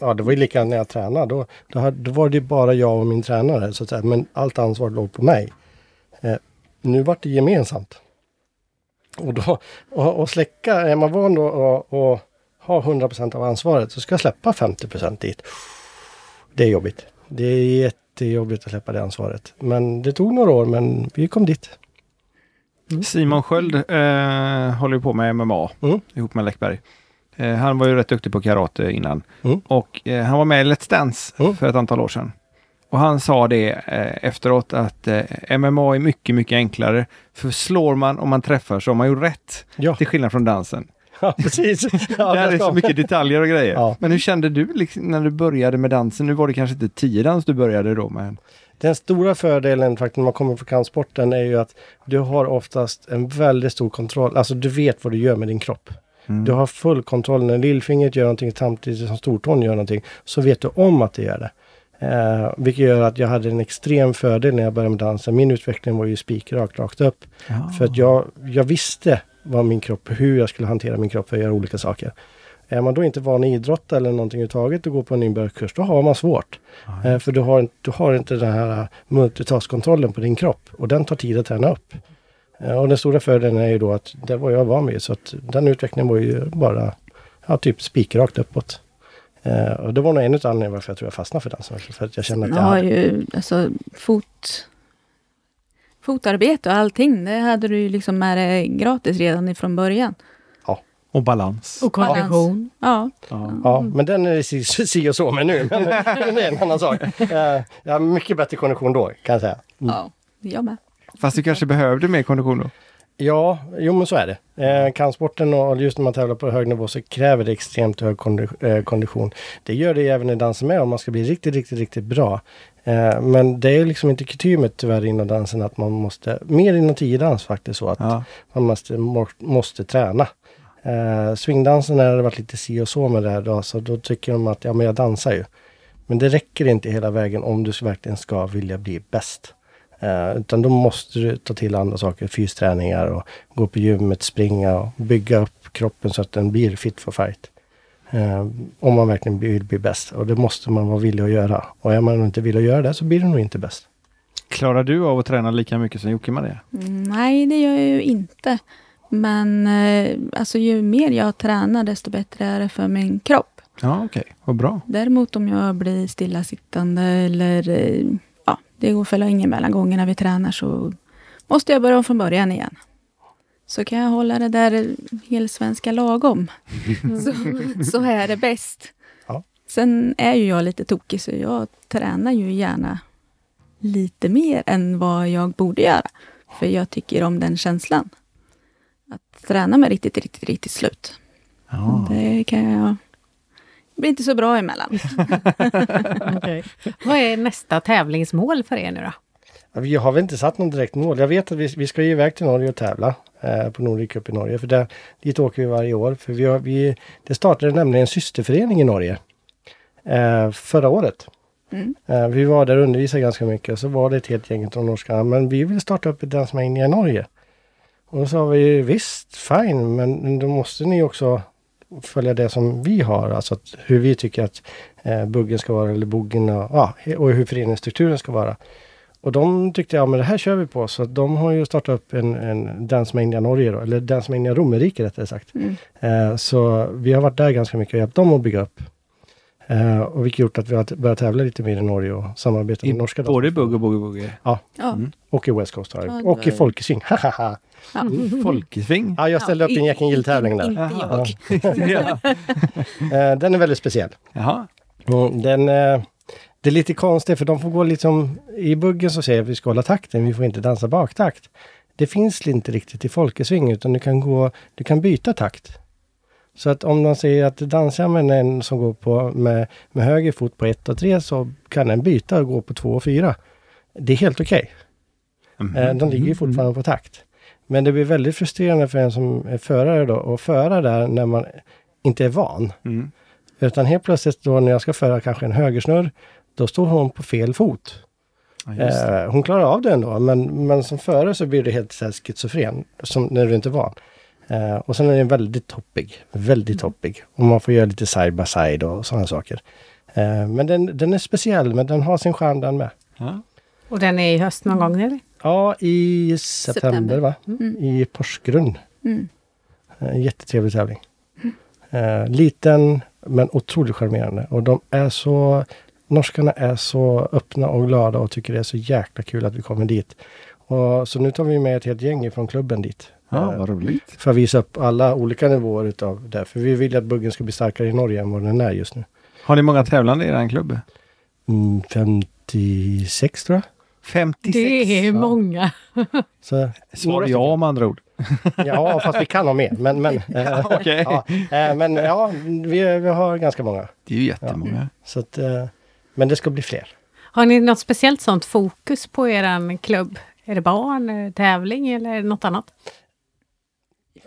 Ja, det var ju likadant när jag tränade. Då, då, hade, då var det bara jag och min tränare, så att säga. Men allt ansvar låg på mig. Eh, nu vart det gemensamt. Och, då, och, och släcka, är man van då och, och ha 100% av ansvaret så ska jag släppa 50% dit. Det är jobbigt. Det är jättejobbigt att släppa det ansvaret. Men det tog några år, men vi kom dit.
Simon Sköld eh, håller på med MMA
Mm.
ihop med Läckberg. Eh, han var ju rätt duktig på karate innan.
Mm.
Och eh, han var med i Let's Dance
Mm.
för ett antal år sedan. Och han sa det eh, efteråt att eh, MMA är mycket, mycket enklare. För slår man och man träffar så har man ju rätt.
Ja.
Till skillnad från dansen.
Ja, precis. Ja,
det här är så mycket detaljer och grejer.
Ja.
Men hur kände du liksom, när du började med dansen? Nu var det kanske inte tiodans du började då med.
Den stora fördelen faktiskt när man kommer från kampsporten är ju att du har oftast en väldigt stor kontroll. Alltså du vet vad du gör med din kropp.
Mm.
Du har full kontroll när lillfingret gör någonting samtidigt som stortån gör någonting. Så vet du om att det gör det. Eh, vilket gör att jag hade en extrem fördel när jag började med dansen. Min utveckling var ju spikrakt rakt upp.
Ja.
För att jag, jag visste vad min kropp, hur jag skulle hantera min kropp för att göra olika saker. Är man då inte van i idrott eller någonting överhuvudtaget och går på en nybörjarkurs, då har man svårt. Eh, för du har, inte- du har inte den här multitaskkontrollen på din kropp och den tar tid att träna upp. Och den stora fördelen är ju då att det var jag van vid så att den utvecklingen var ju bara ja, typ spikrakt uppåt. Eh, och det var nog en av anledningarna varför jag tror jag fastnade för dansen. För att jag kände att
Jag
jag
har
hade,
ju alltså fot, fotarbete och allting. Det hade du ju liksom med dig gratis redan ifrån början.
Och balans.
Och kondition.
Ja,
Ja.
Ja, men den är si, si och så med nu. Men, det är en annan sak. Eh, jag har mycket bättre kondition då, kan jag säga.
ja, jag med.
Fast du kanske behövde mer kondition då?
Ja, jo men så är det. Eh, kampsporten och just när man tävlar på hög nivå så kräver det extremt hög kondi- eh, kondition. Det gör det även i dansen med om man ska bli riktigt, riktigt, riktigt bra. Eh, men det är liksom inte kutymet tyvärr inom dansen att man måste, mer inom tiodans faktiskt så att
Ja.
man måste, må, måste träna. Eh, swingdansen har det varit lite si och så med det här då, så då tycker de att ja men jag dansar ju. Men det räcker inte hela vägen om du verkligen ska vilja bli bäst. Eh, utan då måste du ta till andra saker, fysträningar och gå på gymmet, springa och bygga upp kroppen så att den blir fit for fight. Eh, om man verkligen vill bli bäst. Och det måste man vara villig att göra. Och är man inte villig att göra det så blir det nog inte bäst.
Klarar du av att träna lika mycket som Jocke-Maria?
Nej, det gör jag ju inte. Men eh, alltså, ju mer jag tränar, desto bättre är det för min kropp.
Ja, okej. Vad bra.
Däremot om jag blir stillasittande eller eh, det går för länge mellan gångerna vi tränar så måste jag börja om från början igen. Så kan jag hålla det där helsvenska lagom. så, så är det bäst.
Ja.
Sen är ju jag lite tokig så jag tränar ju gärna lite mer än vad jag borde göra. För jag tycker om den känslan. Att träna mig riktigt, riktigt, riktigt slut.
Ja.
Det kan jag... Det blir inte så bra emellan.
Okej. Vad är nästa tävlingsmål för er nu då?
Vi har väl inte satt någon direkt mål. Jag vet att vi, vi ska ju iväg till Norge och tävla eh, på Nordic Cup i Norge. För där, dit åker vi varje år. För vi har, vi, det startade nämligen en systerförening i Norge eh, förra året.
Mm.
Eh, vi var där och undervisade ganska mycket. Så var det ett helt gäng av norskarna. Men vi vill starta upp ett dansmania i Norge. Och då sa vi visst, fine, men då måste ni också följa det som vi har. Alltså att, hur vi tycker att eh, buggen ska vara eller boggen och, ja, och hur föreningsstrukturen ska vara. Och de tyckte, ja men det här kör vi på. Så att de har ju startat upp en, en Dance Mania Norge då, eller Dance Mania Romerike rättare sagt.
Mm.
Eh, så vi har varit där ganska mycket och hjälpt dem att bygga upp. Eh, och vilket gjort att vi har börjat tävla lite mer i Norge och samarbeta med norska
Både
dansare.
bugg och boogie boogie.
Ja.
Och i West Coast
det
Och i. Hahaha.
Ja.
Folkesving.
ja, jag ställde upp i en Jack gilltävling där.
Inte jag.
ja.
Eh, den är väldigt speciell.
Jaha.
Mm, den, eh, det är lite konstigt för de får gå liksom... I buggen så säger jag att vi ska hålla takten, vi får inte dansa baktakt. Det finns inte riktigt i folkesving utan du kan, gå, du kan byta takt. Så att om man säger att dansar med en som går på med, med höger fot på 1 och 3 så kan den byta och gå på 2 och 4. Det är helt okej.
Mhm.
Eh, De ligger ju fortfarande på takt. Men det blir väldigt frustrerande för en som är förare då att föra där när man inte är van.
Mm.
Utan helt plötsligt då när jag ska föra kanske en högersnurr, då står hon på fel fot.
Ja.
Eh, hon klarar av det ändå, men, men som förare så blir det helt så här schizofren, som när du inte är van. Eh, och sen är den väldigt toppig, väldigt toppig. Och man får göra lite side by side och sådana saker. Eh, men den, den är speciell, men den har sin charm den med.
Ja.
Och den är i höst någon gång eller?
Ja, i september,
September.
va?
Mm.
I Porsgrunn.
Mm.
En jättetrevlig tävling. Eh, liten men otroligt charmerande. Och de är så... Norskarna är så öppna och glada och tycker det är så jäkla kul att vi kommer dit. Och, så nu tar vi med ett helt gäng från klubben dit.
ja,
Eh,
vad roligt.
för att visa upp alla olika nivåer utav det. För vi vill att buggen ska bli starkare i Norge än vad den är just nu.
Har ni många tävlande i er klubb?
Mm, 56 tror jag.
56.
Det är många.
Så,
Svar ja med andra ord.
Ja, fast vi kan ha mer. Men, men, eh,
Okej.
ja, eh, men ja, vi, vi har ganska många.
Det är ju jättemånga.
Så att, eh, men det ska bli fler.
Har ni något speciellt sånt fokus på er klubb? Är det barn, tävling eller något annat?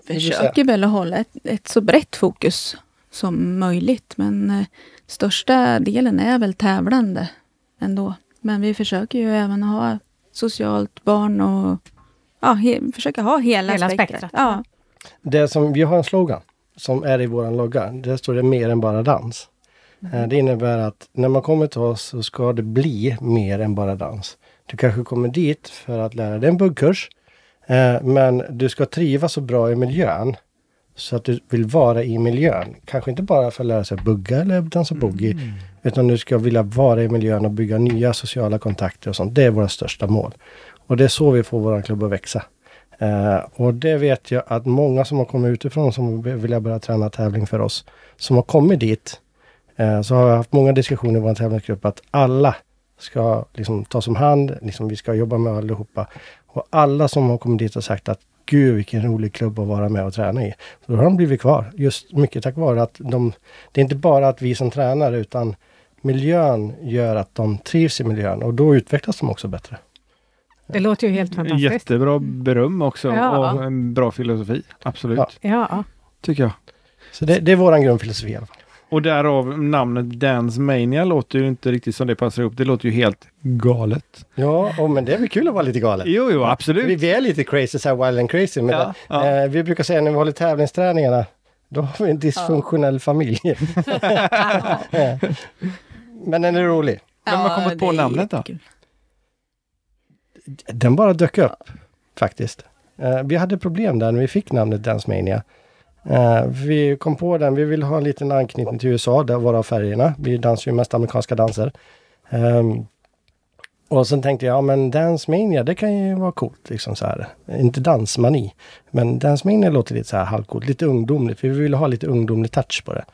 försöker väl att hålla ett, ett så brett fokus som möjligt. Men största delen är väl tävlande ändå. Men vi försöker ju även ha socialt barn och ja, he, försöka ha hela,
Hela
spektrat.
spektrat.
Ja.
Det som, vi har en slogan som är i våran logga. Där står det mer än bara dans. Eh, Det innebär att när man kommer till oss så ska det bli mer än bara dans. Du kanske kommer dit för att lära dig en buggkurs. eh, Men du ska trivas så bra i miljön så att du vill vara i miljön. Kanske inte bara för att lära sig bugga eller dansa boogie. Utan du ska vilja vara i miljön och bygga nya sociala kontakter och sånt. Det är våra största mål. Och det är så vi får vår klubb att växa. Uh, och det vet jag att många som har kommit utifrån som vill börja träna tävling för oss, som har kommit dit, uh, så har jag haft många diskussioner i vår tävlingsgrupp att alla ska liksom tas om hand, liksom vi ska jobba med allihopa. Och alla som har kommit dit har sagt att Gud vilken rolig klubb att vara med och träna i. Så då har de blivit kvar. Just mycket tack vare att de... Det är inte bara att vi som tränar utan miljön gör att de trivs i miljön och då utvecklas de också bättre.
Det låter ju helt fantastiskt.
Jättebra beröm också
Ja.
och en bra filosofi. Absolut,
Ja.
Ja,
tycker jag.
Så det, det är våran grundfilosofi i alla fall.
Och därav namnet Dance Mania låter ju inte riktigt som det passar ihop. Det låter ju helt galet.
Ja, och, men det är väl kul att vara lite galen.
Jo, jo, absolut.
Vi, vi är lite crazy, så här wild and crazy. Men
Ja, ja.
Eh, vi brukar säga när vi håller tävlingsträningarna, då har vi en dysfunktionell familj. Men den är rolig.
Vem har kommit på namnet då?
Den bara dök upp faktiskt. Eh, vi hade problem där när vi fick namnet Dance Mania. Eh, vi kom på den, vi ville ha en liten anknytning till USA, där varav färgerna. Vi dansar ju mest amerikanska danser. Ehm, och sen tänkte jag, ja men Dance Mania, det kan ju vara coolt. Liksom så här. Inte dansmani. Men Dance Mania låter lite så här halvcoolt, lite ungdomligt. Vi ville ha lite ungdomlig touch på det.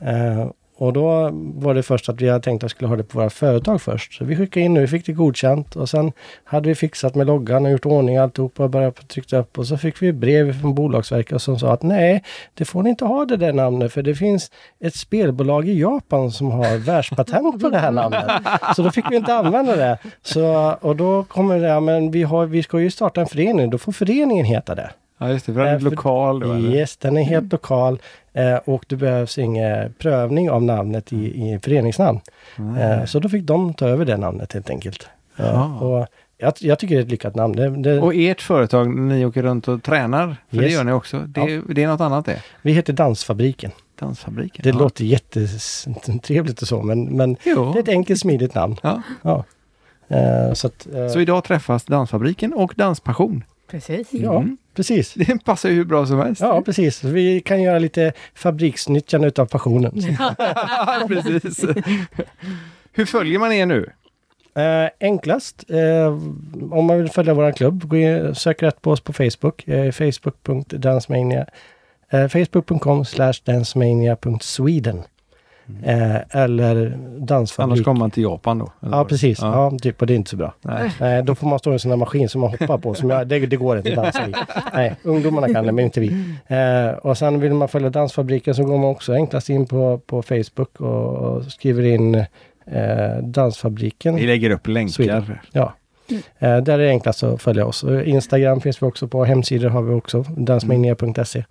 Eh, och då var det först att vi hade tänkt att vi skulle ha det på våra företag först. Så vi skickade in och vi fick det godkänt och sen hade vi fixat med loggan och gjort ordning alltihopa och börjat trycka upp och så fick vi brev från Bolagsverket som sa att nej, det får ni inte ha det där namnet för det finns ett spelbolag i Japan som har världspatent på det här namnet. Så då fick vi inte använda det. Så, och då kommer det, ja, men vi, har, vi ska ju starta en förening, då får föreningen heta det.
Ja, just det. För den är
för-
lokal då, eller?
Yes, den är helt lokal eh, och det behövs ingen prövning av namnet i, i föreningsnamn. Eh, så då fick de ta över det namnet helt enkelt. Eh, och jag, jag tycker det är ett lyckat namn. Det, det,
Och ert företag, ni åker runt och tränar, för det
Yes.
gör ni också. Det, det är något annat det.
vi heter Dansfabriken.
Dansfabriken.
Det
ja.
låter jättetrevligt och så, men, men
Jo.
det är ett enkelt smidigt namn.
Ja.
Ja. Eh, så att, eh,
Så idag träffas Dansfabriken och Danspassion.
Precis.
ja,
Mm.
precis.
Det passar ju hur bra som helst.
Ja, precis. Vi kan göra lite fabriksnyttjande utav passionen.
precis. hur följer man er nu?
Eh, enklast, eh, om man vill följa vår klubb, gå in, sök rätt på oss på Facebook. Eh, Facebook.dancemania. Eh, Facebook.com slash dancemania.sweden. Eh, eller dansfabrik.
Annars kommer man till Japan då? eller
Ja, precis. Ja. typ, och det är inte så bra.
Nej.
Nej, då får man stå i en sån här maskin som man hoppar på. Som jag, det, det går inte att dansa i. Nej, ungdomarna kan det, men inte vi. Eh, och sen vill man följa Dansfabriken så går man också enklast in på, på Facebook och, och skriver in eh, Dansfabriken.
Vi lägger upp länkar.
Sweden. Ja. Eh, där är det enklast att följa oss. Instagram finns vi också på. Hemsidor har vi också. Dansmania.se.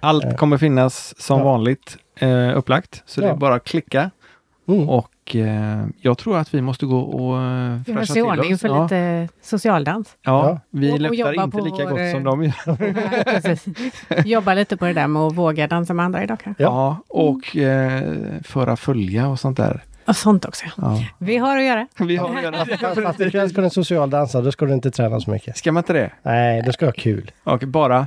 Allt kommer finnas som
Ja.
vanligt eh, upplagt. Så det är
Ja.
bara att klicka.
Mm.
Och eh, jag tror att vi måste gå och eh,
Vi
fräscha till
ordning
oss.
för
ja.
lite socialdans.
Ja,
Ja.
vi
Och-
luktar inte lika
vår,
gott som de gör.
Jobba lite på det där med att våga dansa med andra idag kanske.
Ja, och eh, föra följa och sånt där.
Och sånt också.
Ja.
Vi har att göra.
Vi har redan
Fast, fast ikväll ska du socialdansa, då ska du inte träna så mycket.
Ska man inte det?
Nej, du ska ha kul.
Och bara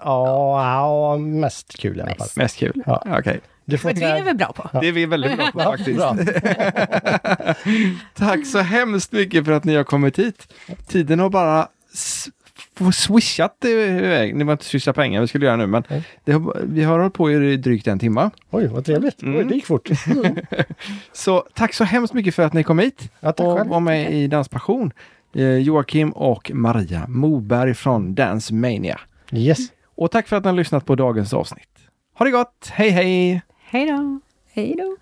Ja, ja, mest kul i alla fall.
mest kul?
Ja.
Okej.
Du får
För det är vi bra på.
Det är vi väldigt bra på faktiskt.
bra.
Tack så hemskt mycket för att ni har kommit hit. Tiden har bara swishat iväg. Det var inte swisha pengar vi skulle göra nu, men har, vi har hållit på i drygt en timme.
Oj, vad trevligt. Oj,
Mm.
det gick fort.
Så tack så hemskt mycket för att ni kom hit
Ja,
och
själv.
var med i Danspassion. Eh, Joakim och Maria Moberg från Dance Mania.
Yes.
Och tack för att ni har lyssnat på dagens avsnitt. Ha det gott! Hej hej!
Hej då!
Hej då!